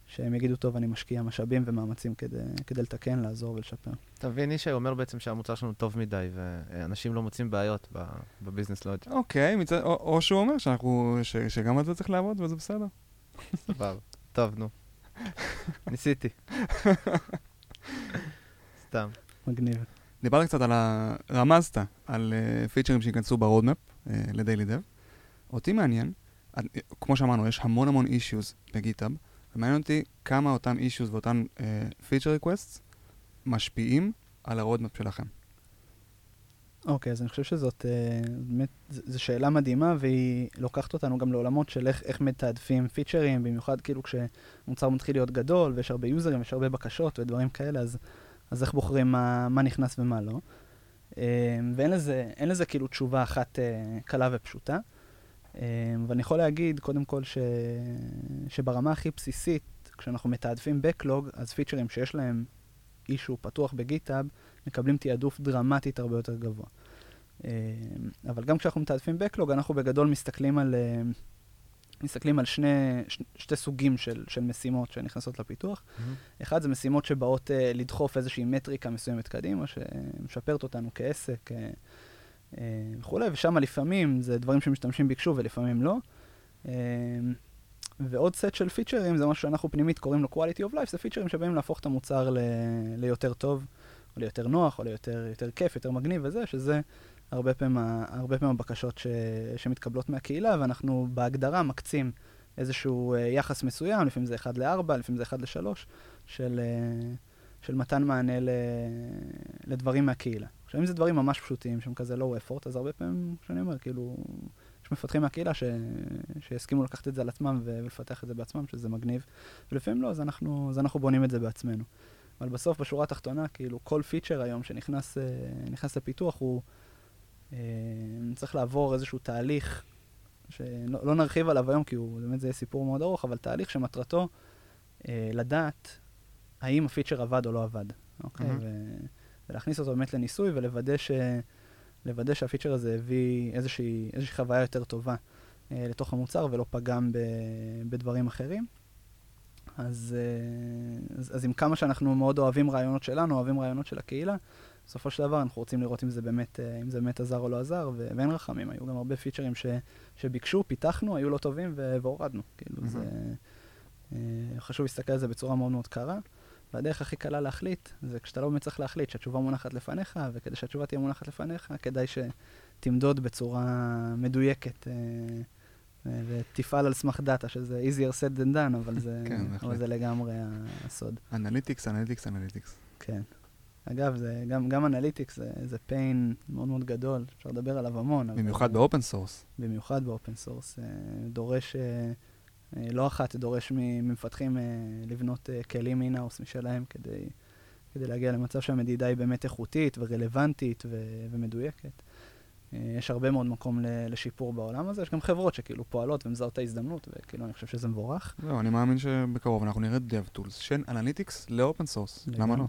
שהם יגידו, טוב, אני משקיע משאבים ומאמצים כדי, כדי לתקן, לעזור ולשפר. אתה מבין, ישי אומר בעצם שהמוצר שלנו טוב מדי, ואנשים לא מוצאים בעיות ב- בביזנס לוג'יק. אוקיי, מצד- או- או שהוא אומר שאנחנו, ש- שגם על זה צריך לעבוד וזה בסדר. סבבה. טוב, נו. ניסיתי. סתם. מגניב. דיברת קצת על ה... רמזת על פיצ'רים שייכנסו ב roadmap ל daily.dev. אותי מעניין, uh, כמו שאמרנו, יש המון המון issues ב GitHub, ומעניין אותי כמה אותם issues ואותם feature request משפיעים על ה roadmap שלכם. אוקיי, אז אני חושב שזאת אה, באמת, זו שאלה מדהימה, והיא לוקחת אותנו גם לעולמות של איך, איך מתעדפים פיצ'רים, במיוחד כאילו כשמוצר מתחיל להיות גדול, ויש הרבה יוזרים, יש הרבה בקשות ודברים כאלה, אז, אז איך בוחרים מה, מה נכנס ומה לא. אה, ואין לזה, לזה כאילו תשובה אחת אה, קלה ופשוטה. אה, ואני יכול להגיד, קודם כל, ש, שברמה הכי בסיסית, כשאנחנו מתעדפים Backlog, אז פיצ'רים שיש להם אישו פתוח בגיטאב, מקבלים תעדוף דרמטית הרבה יותר גבוה. אה, אבל גם כשאנחנו מתעדפים Backlog, אנחנו בגדול מסתכלים על, אה, מסתכלים על שני, ש, שתי סוגים של, של משימות שנכנסות לפיתוח. אחד זה משימות שבאות אה, לדחוף איזושהי מטריקה מסוימת קדימה, שמשפרת אותנו כעסק אה, וכולי, ושם לפעמים זה דברים שמשתמשים ביקשו ולפעמים לא. אה, ועוד סט של פיצ'רים זה משהו שאנחנו פנימית קוראים לו quality of life, זה פיצ'רים שבאים להפוך את המוצר ל, ליותר טוב, או ליותר נוח, או ליותר יותר כיף, יותר מגניב וזה, שזה הרבה פעמים, הרבה פעמים הבקשות ש, שמתקבלות מהקהילה, ואנחנו בהגדרה מקצים איזשהו אה, יחס מסוים, לפעמים זה 1 ל-4, לפעמים זה 1 ל-3, של, אה, של מתן מענה ל, לדברים מהקהילה. עכשיו, אם זה דברים ממש פשוטים, שהם כזה low effort, אז הרבה פעמים, שאני אומר, כאילו, יש מפתחים מהקהילה ש... שיסכימו לקחת את זה על עצמם ולפתח את זה בעצמם, שזה מגניב, ולפעמים לא, אז אנחנו, אז אנחנו בונים את זה בעצמנו. אבל בסוף, בשורה התחתונה, כאילו, כל פיצ'ר היום שנכנס אה, לפיתוח, הוא אה, צריך לעבור איזשהו תהליך, שלא לא נרחיב עליו היום, כי הוא, באמת זה יהיה סיפור מאוד ארוך, אבל תהליך שמטרתו אה, לדעת האם הפיצ'ר עבד או לא עבד, אוקיי? מהמם. ו... ולהכניס אותו באמת לניסוי ולוודא ש... לוודא שהפיצ'ר הזה הביא איזושהי, איזושהי חוויה יותר טובה אה, לתוך המוצר ולא פגם ב, בדברים אחרים. אז, אה, אז, אז עם כמה שאנחנו מאוד אוהבים רעיונות שלנו, אוהבים רעיונות של הקהילה, בסופו של דבר אנחנו רוצים לראות אם זה באמת, אה, אם זה באמת עזר או לא עזר, ו- ואין רחמים, היו גם הרבה פיצ'רים ש, שביקשו, פיתחנו, היו לא טובים והורדנו. כאילו, מהמם. זה... אה, חשוב להסתכל על זה בצורה מאוד מאוד קרה. והדרך הכי קלה להחליט, זה כשאתה לא באמת צריך להחליט, שהתשובה מונחת לפניך, וכדי שהתשובה תהיה מונחת לפניך, כדאי שתמדוד בצורה מדויקת, אה, אה, ותפעל על סמך דאטה, שזה easier said than done, אבל זה, כן, אבל. זה לגמרי הסוד. analytics, analytics, analytics. כן. אגב, זה, גם, גם analytics זה, זה pain מאוד מאוד גדול, אפשר לדבר עליו המון. במיוחד ב open source. במיוחד ב open source, אה, דורש, אה, לא אחת דורש ממפתחים אה, לבנות אה, כלים in-house משלהם כדי, כדי להגיע למצב שהמדידה היא באמת איכותית ורלוונטית ו- ומדויקת. אה, יש הרבה מאוד מקום לשיפור בעולם הזה, יש גם חברות שכאילו פועלות ומזהות את ההזדמנות, וכאילו אני חושב שזה מבורך. זהו, אני מאמין שבקרוב אנחנו נראה DevTools של analytics ל open source. למה לא?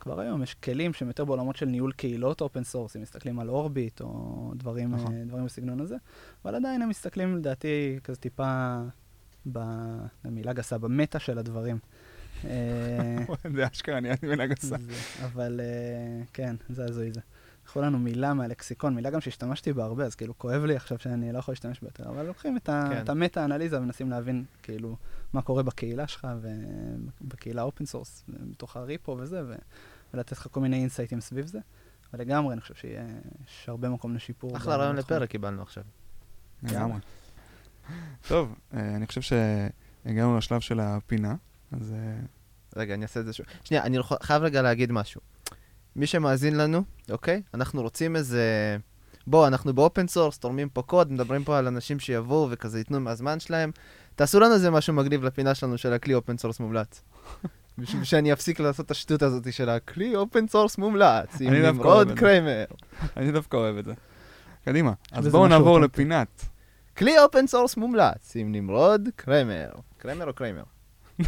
כבר היום יש כלים שהם יותר בעולמות של ניהול קהילות open source, אם מסתכלים על Orbit או דברים, נכון. אה, דברים בסגנון הזה, אבל עדיין הם מסתכלים לדעתי כזה טיפה. במילה גסה, במטא של הדברים. אה, זה אשכרה נהיה לי מילה גסה. אבל אה, כן, זה הזוי זה. לקחו לנו מילה מהלקסיקון, מילה גם שהשתמשתי בה הרבה, אז כאילו כואב לי עכשיו שאני לא יכול להשתמש בה יותר, אבל לוקחים את, כן. את המטא-אנליזה ומנסים להבין כאילו מה קורה בקהילה שלך ובקהילה open source, בתוך הריפו וזה, ו- ולתת לך כל מיני אינסייטים סביב זה. אבל לגמרי, אני חושב שיש הרבה מקום לשיפור. אחלה רעיון. לפרק קיבלנו עכשיו. לגמרי. טוב, אה, אני חושב שהגענו לשלב של הפינה, אז אה, רגע, אני אעשה את זה שוב. שנייה, אני חייב רגע להגיד משהו. מי שמאזין לנו, אוקיי? אנחנו רוצים איזה... בוא, אנחנו ב open source, תורמים פה קוד, מדברים פה על אנשים שיבואו וכזה ייתנו מהזמן שלהם. תעשו לנו איזה משהו מגניב לפינה שלנו של הכלי open source מומלץ. בשביל שאני אפסיק לעשות את השטות הזאת של הכלי open source מומלץ, עם נמרוד. קריימר. אני דווקא אוהב את זה. קדימה, אז בואו נעבור. לפינת. כלי open source מומלץ, עם נמרוד קריימר. קריימר או קריימר?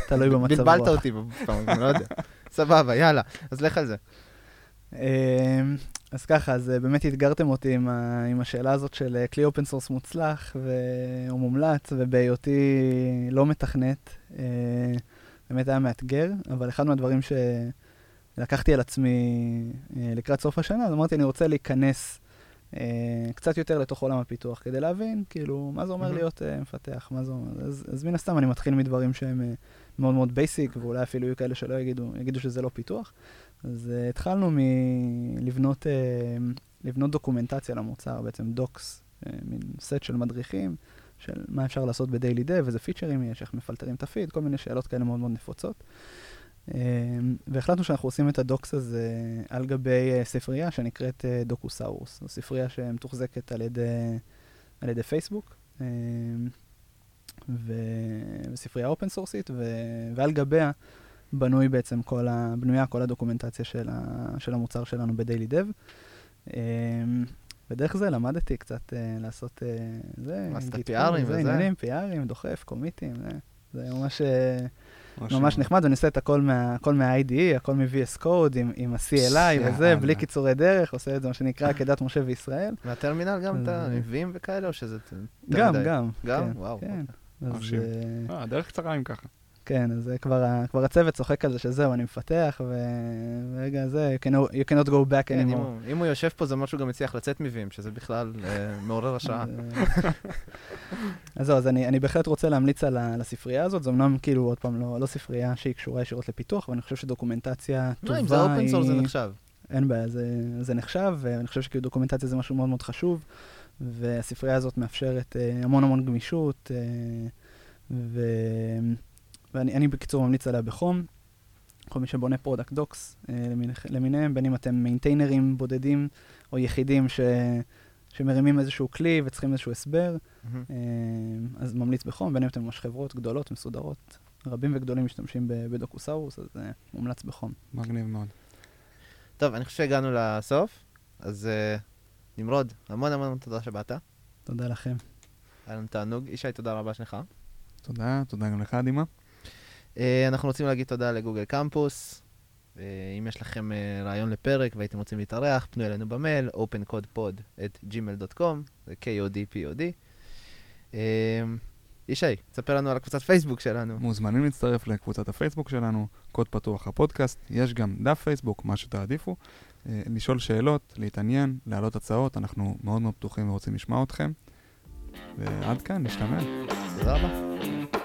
תלוי במצב רוח. בלבלת אותי בפעם, אני לא יודע. סבבה, יאללה, אז לך על זה. אמ, אז ככה, אז אה, באמת אתגרתם אותי עם, ה, עם השאלה הזאת של אה, כלי open source מוצלח ו... או מומלץ, ובהיותי לא מתכנת, אה, באמת היה מאתגר, אבל אחד מהדברים שלקחתי על עצמי אה, לקראת סוף השנה, אז אמרתי, אני רוצה להיכנס קצת יותר לתוך עולם הפיתוח, כדי להבין, כאילו, מה זה אומר. להיות אה, מפתח, מה זה אומר. אז, אז מן הסתם אני מתחיל מדברים שהם אה, מאוד מאוד basic, ואולי אפילו יהיו כאלה שלא יגידו, יגידו שזה לא פיתוח. אז uh, התחלנו מלבנות uh, לבנות דוקומנטציה למוצר, בעצם docs, uh, מין סט של מדריכים, של מה אפשר לעשות בדיילי דב, איזה פיצ'רים יש, איך מפלטרים את הפיד, כל מיני שאלות כאלה מאוד מאוד נפוצות. Uh, והחלטנו שאנחנו עושים את הדוקס הזה על גבי uh, ספרייה שנקראת uh, דוקוסאורוס. זו ספרייה שמתוחזקת על ידי, על ידי פייסבוק. ו- וספרייה אופן סורסית, ו- ועל גביה בנוי בעצם כל ה... בנויה כל הדוקומנטציה של, ה... של המוצר שלנו בדיילי דב. ודרך זה למדתי קצת uh, לעשות זה, לעשות PRים קוד, וזה. עניינים, PRים, דוחף, קומיטים, זה, זה ממש, אה, ממש נחמד, ואני עושה את הכל, מה, הכל מה-IDE, הכל מ-VS Code, עם, עם ה-CLI וזה, יאללה. בלי קיצורי דרך, עושה את זה מה שנקרא כדת משה וישראל. מהטרמינל גם אתה אז- נביאים וכאלה, או שזה... גם? גם. גם? כן, וואו. כן. אז, מרשים. אה, אה, הדרך קצרה אם ככה. כן, אז כבר, כבר הצוות צוחק על זה שזהו, אני מפתח, ו- ורגע, זה, you, cannot, you cannot go back כן, אם anymore. הוא- אם הוא יושב פה זה אומר שהוא גם הצליח לצאת מ Vim, שזה בכלל אה, מעורר השראה. אז, זהו, אז אני, אני בהחלט רוצה להמליץ על, הספרייה הזאת, זו אמנם כאילו, עוד פעם, לא, לא ספרייה שהיא קשורה ישירות לפיתוח, אבל אני חושב שדוקומנטציה טובה לא, אם זה open source זה נחשב. אין בעיה, זה, זה נחשב, ואני חושב שכאילו דוקומנטציה זה משהו מאוד מאוד חשוב, והספרייה הזאת מאפשרת אה, המון המון גמישות, אה, ו, ואני אני בקיצור ממליץ עליה בחום. כל מי שבונה product docs אה, למיני, למיניהם, בין אם אתם מיינטיינרים בודדים או יחידים ש, שמרימים איזשהו כלי וצריכים איזשהו הסבר. אה, אז ממליץ בחום, בין אם אתם ממש חברות גדולות, מסודרות. רבים וגדולים משתמשים ב Docusaurus, אז אה, מומלץ בחום. מגניב מאוד. טוב, אני חושב שהגענו לסוף, אז אה, נמרוד, המון המון המון תודה שבאת. תודה לכם. היה לנו תענוג. ישי, תודה רבה שלך. תודה, תודה גם לך, דימה. אה, אנחנו רוצים להגיד תודה לגוגל קמפוס. אם יש לכם אה, רעיון לפרק והייתם רוצים להתארח, פנו אלינו במייל, opencodepod@gmail.com, זה K-O-D-P-O-D. אה, ישי, תספר לנו על הקבוצת פייסבוק שלנו. מוזמנים להצטרף לקבוצת הפייסבוק שלנו, קוד פתוח הפודקאסט, יש גם דף פייסבוק, מה שתעדיפו. אה, לשאול שאלות, להתעניין, להעלות הצעות, אנחנו מאוד מאוד פתוחים ורוצים לשמוע אתכם. ועד כאן, נשתמע. תודה רבה.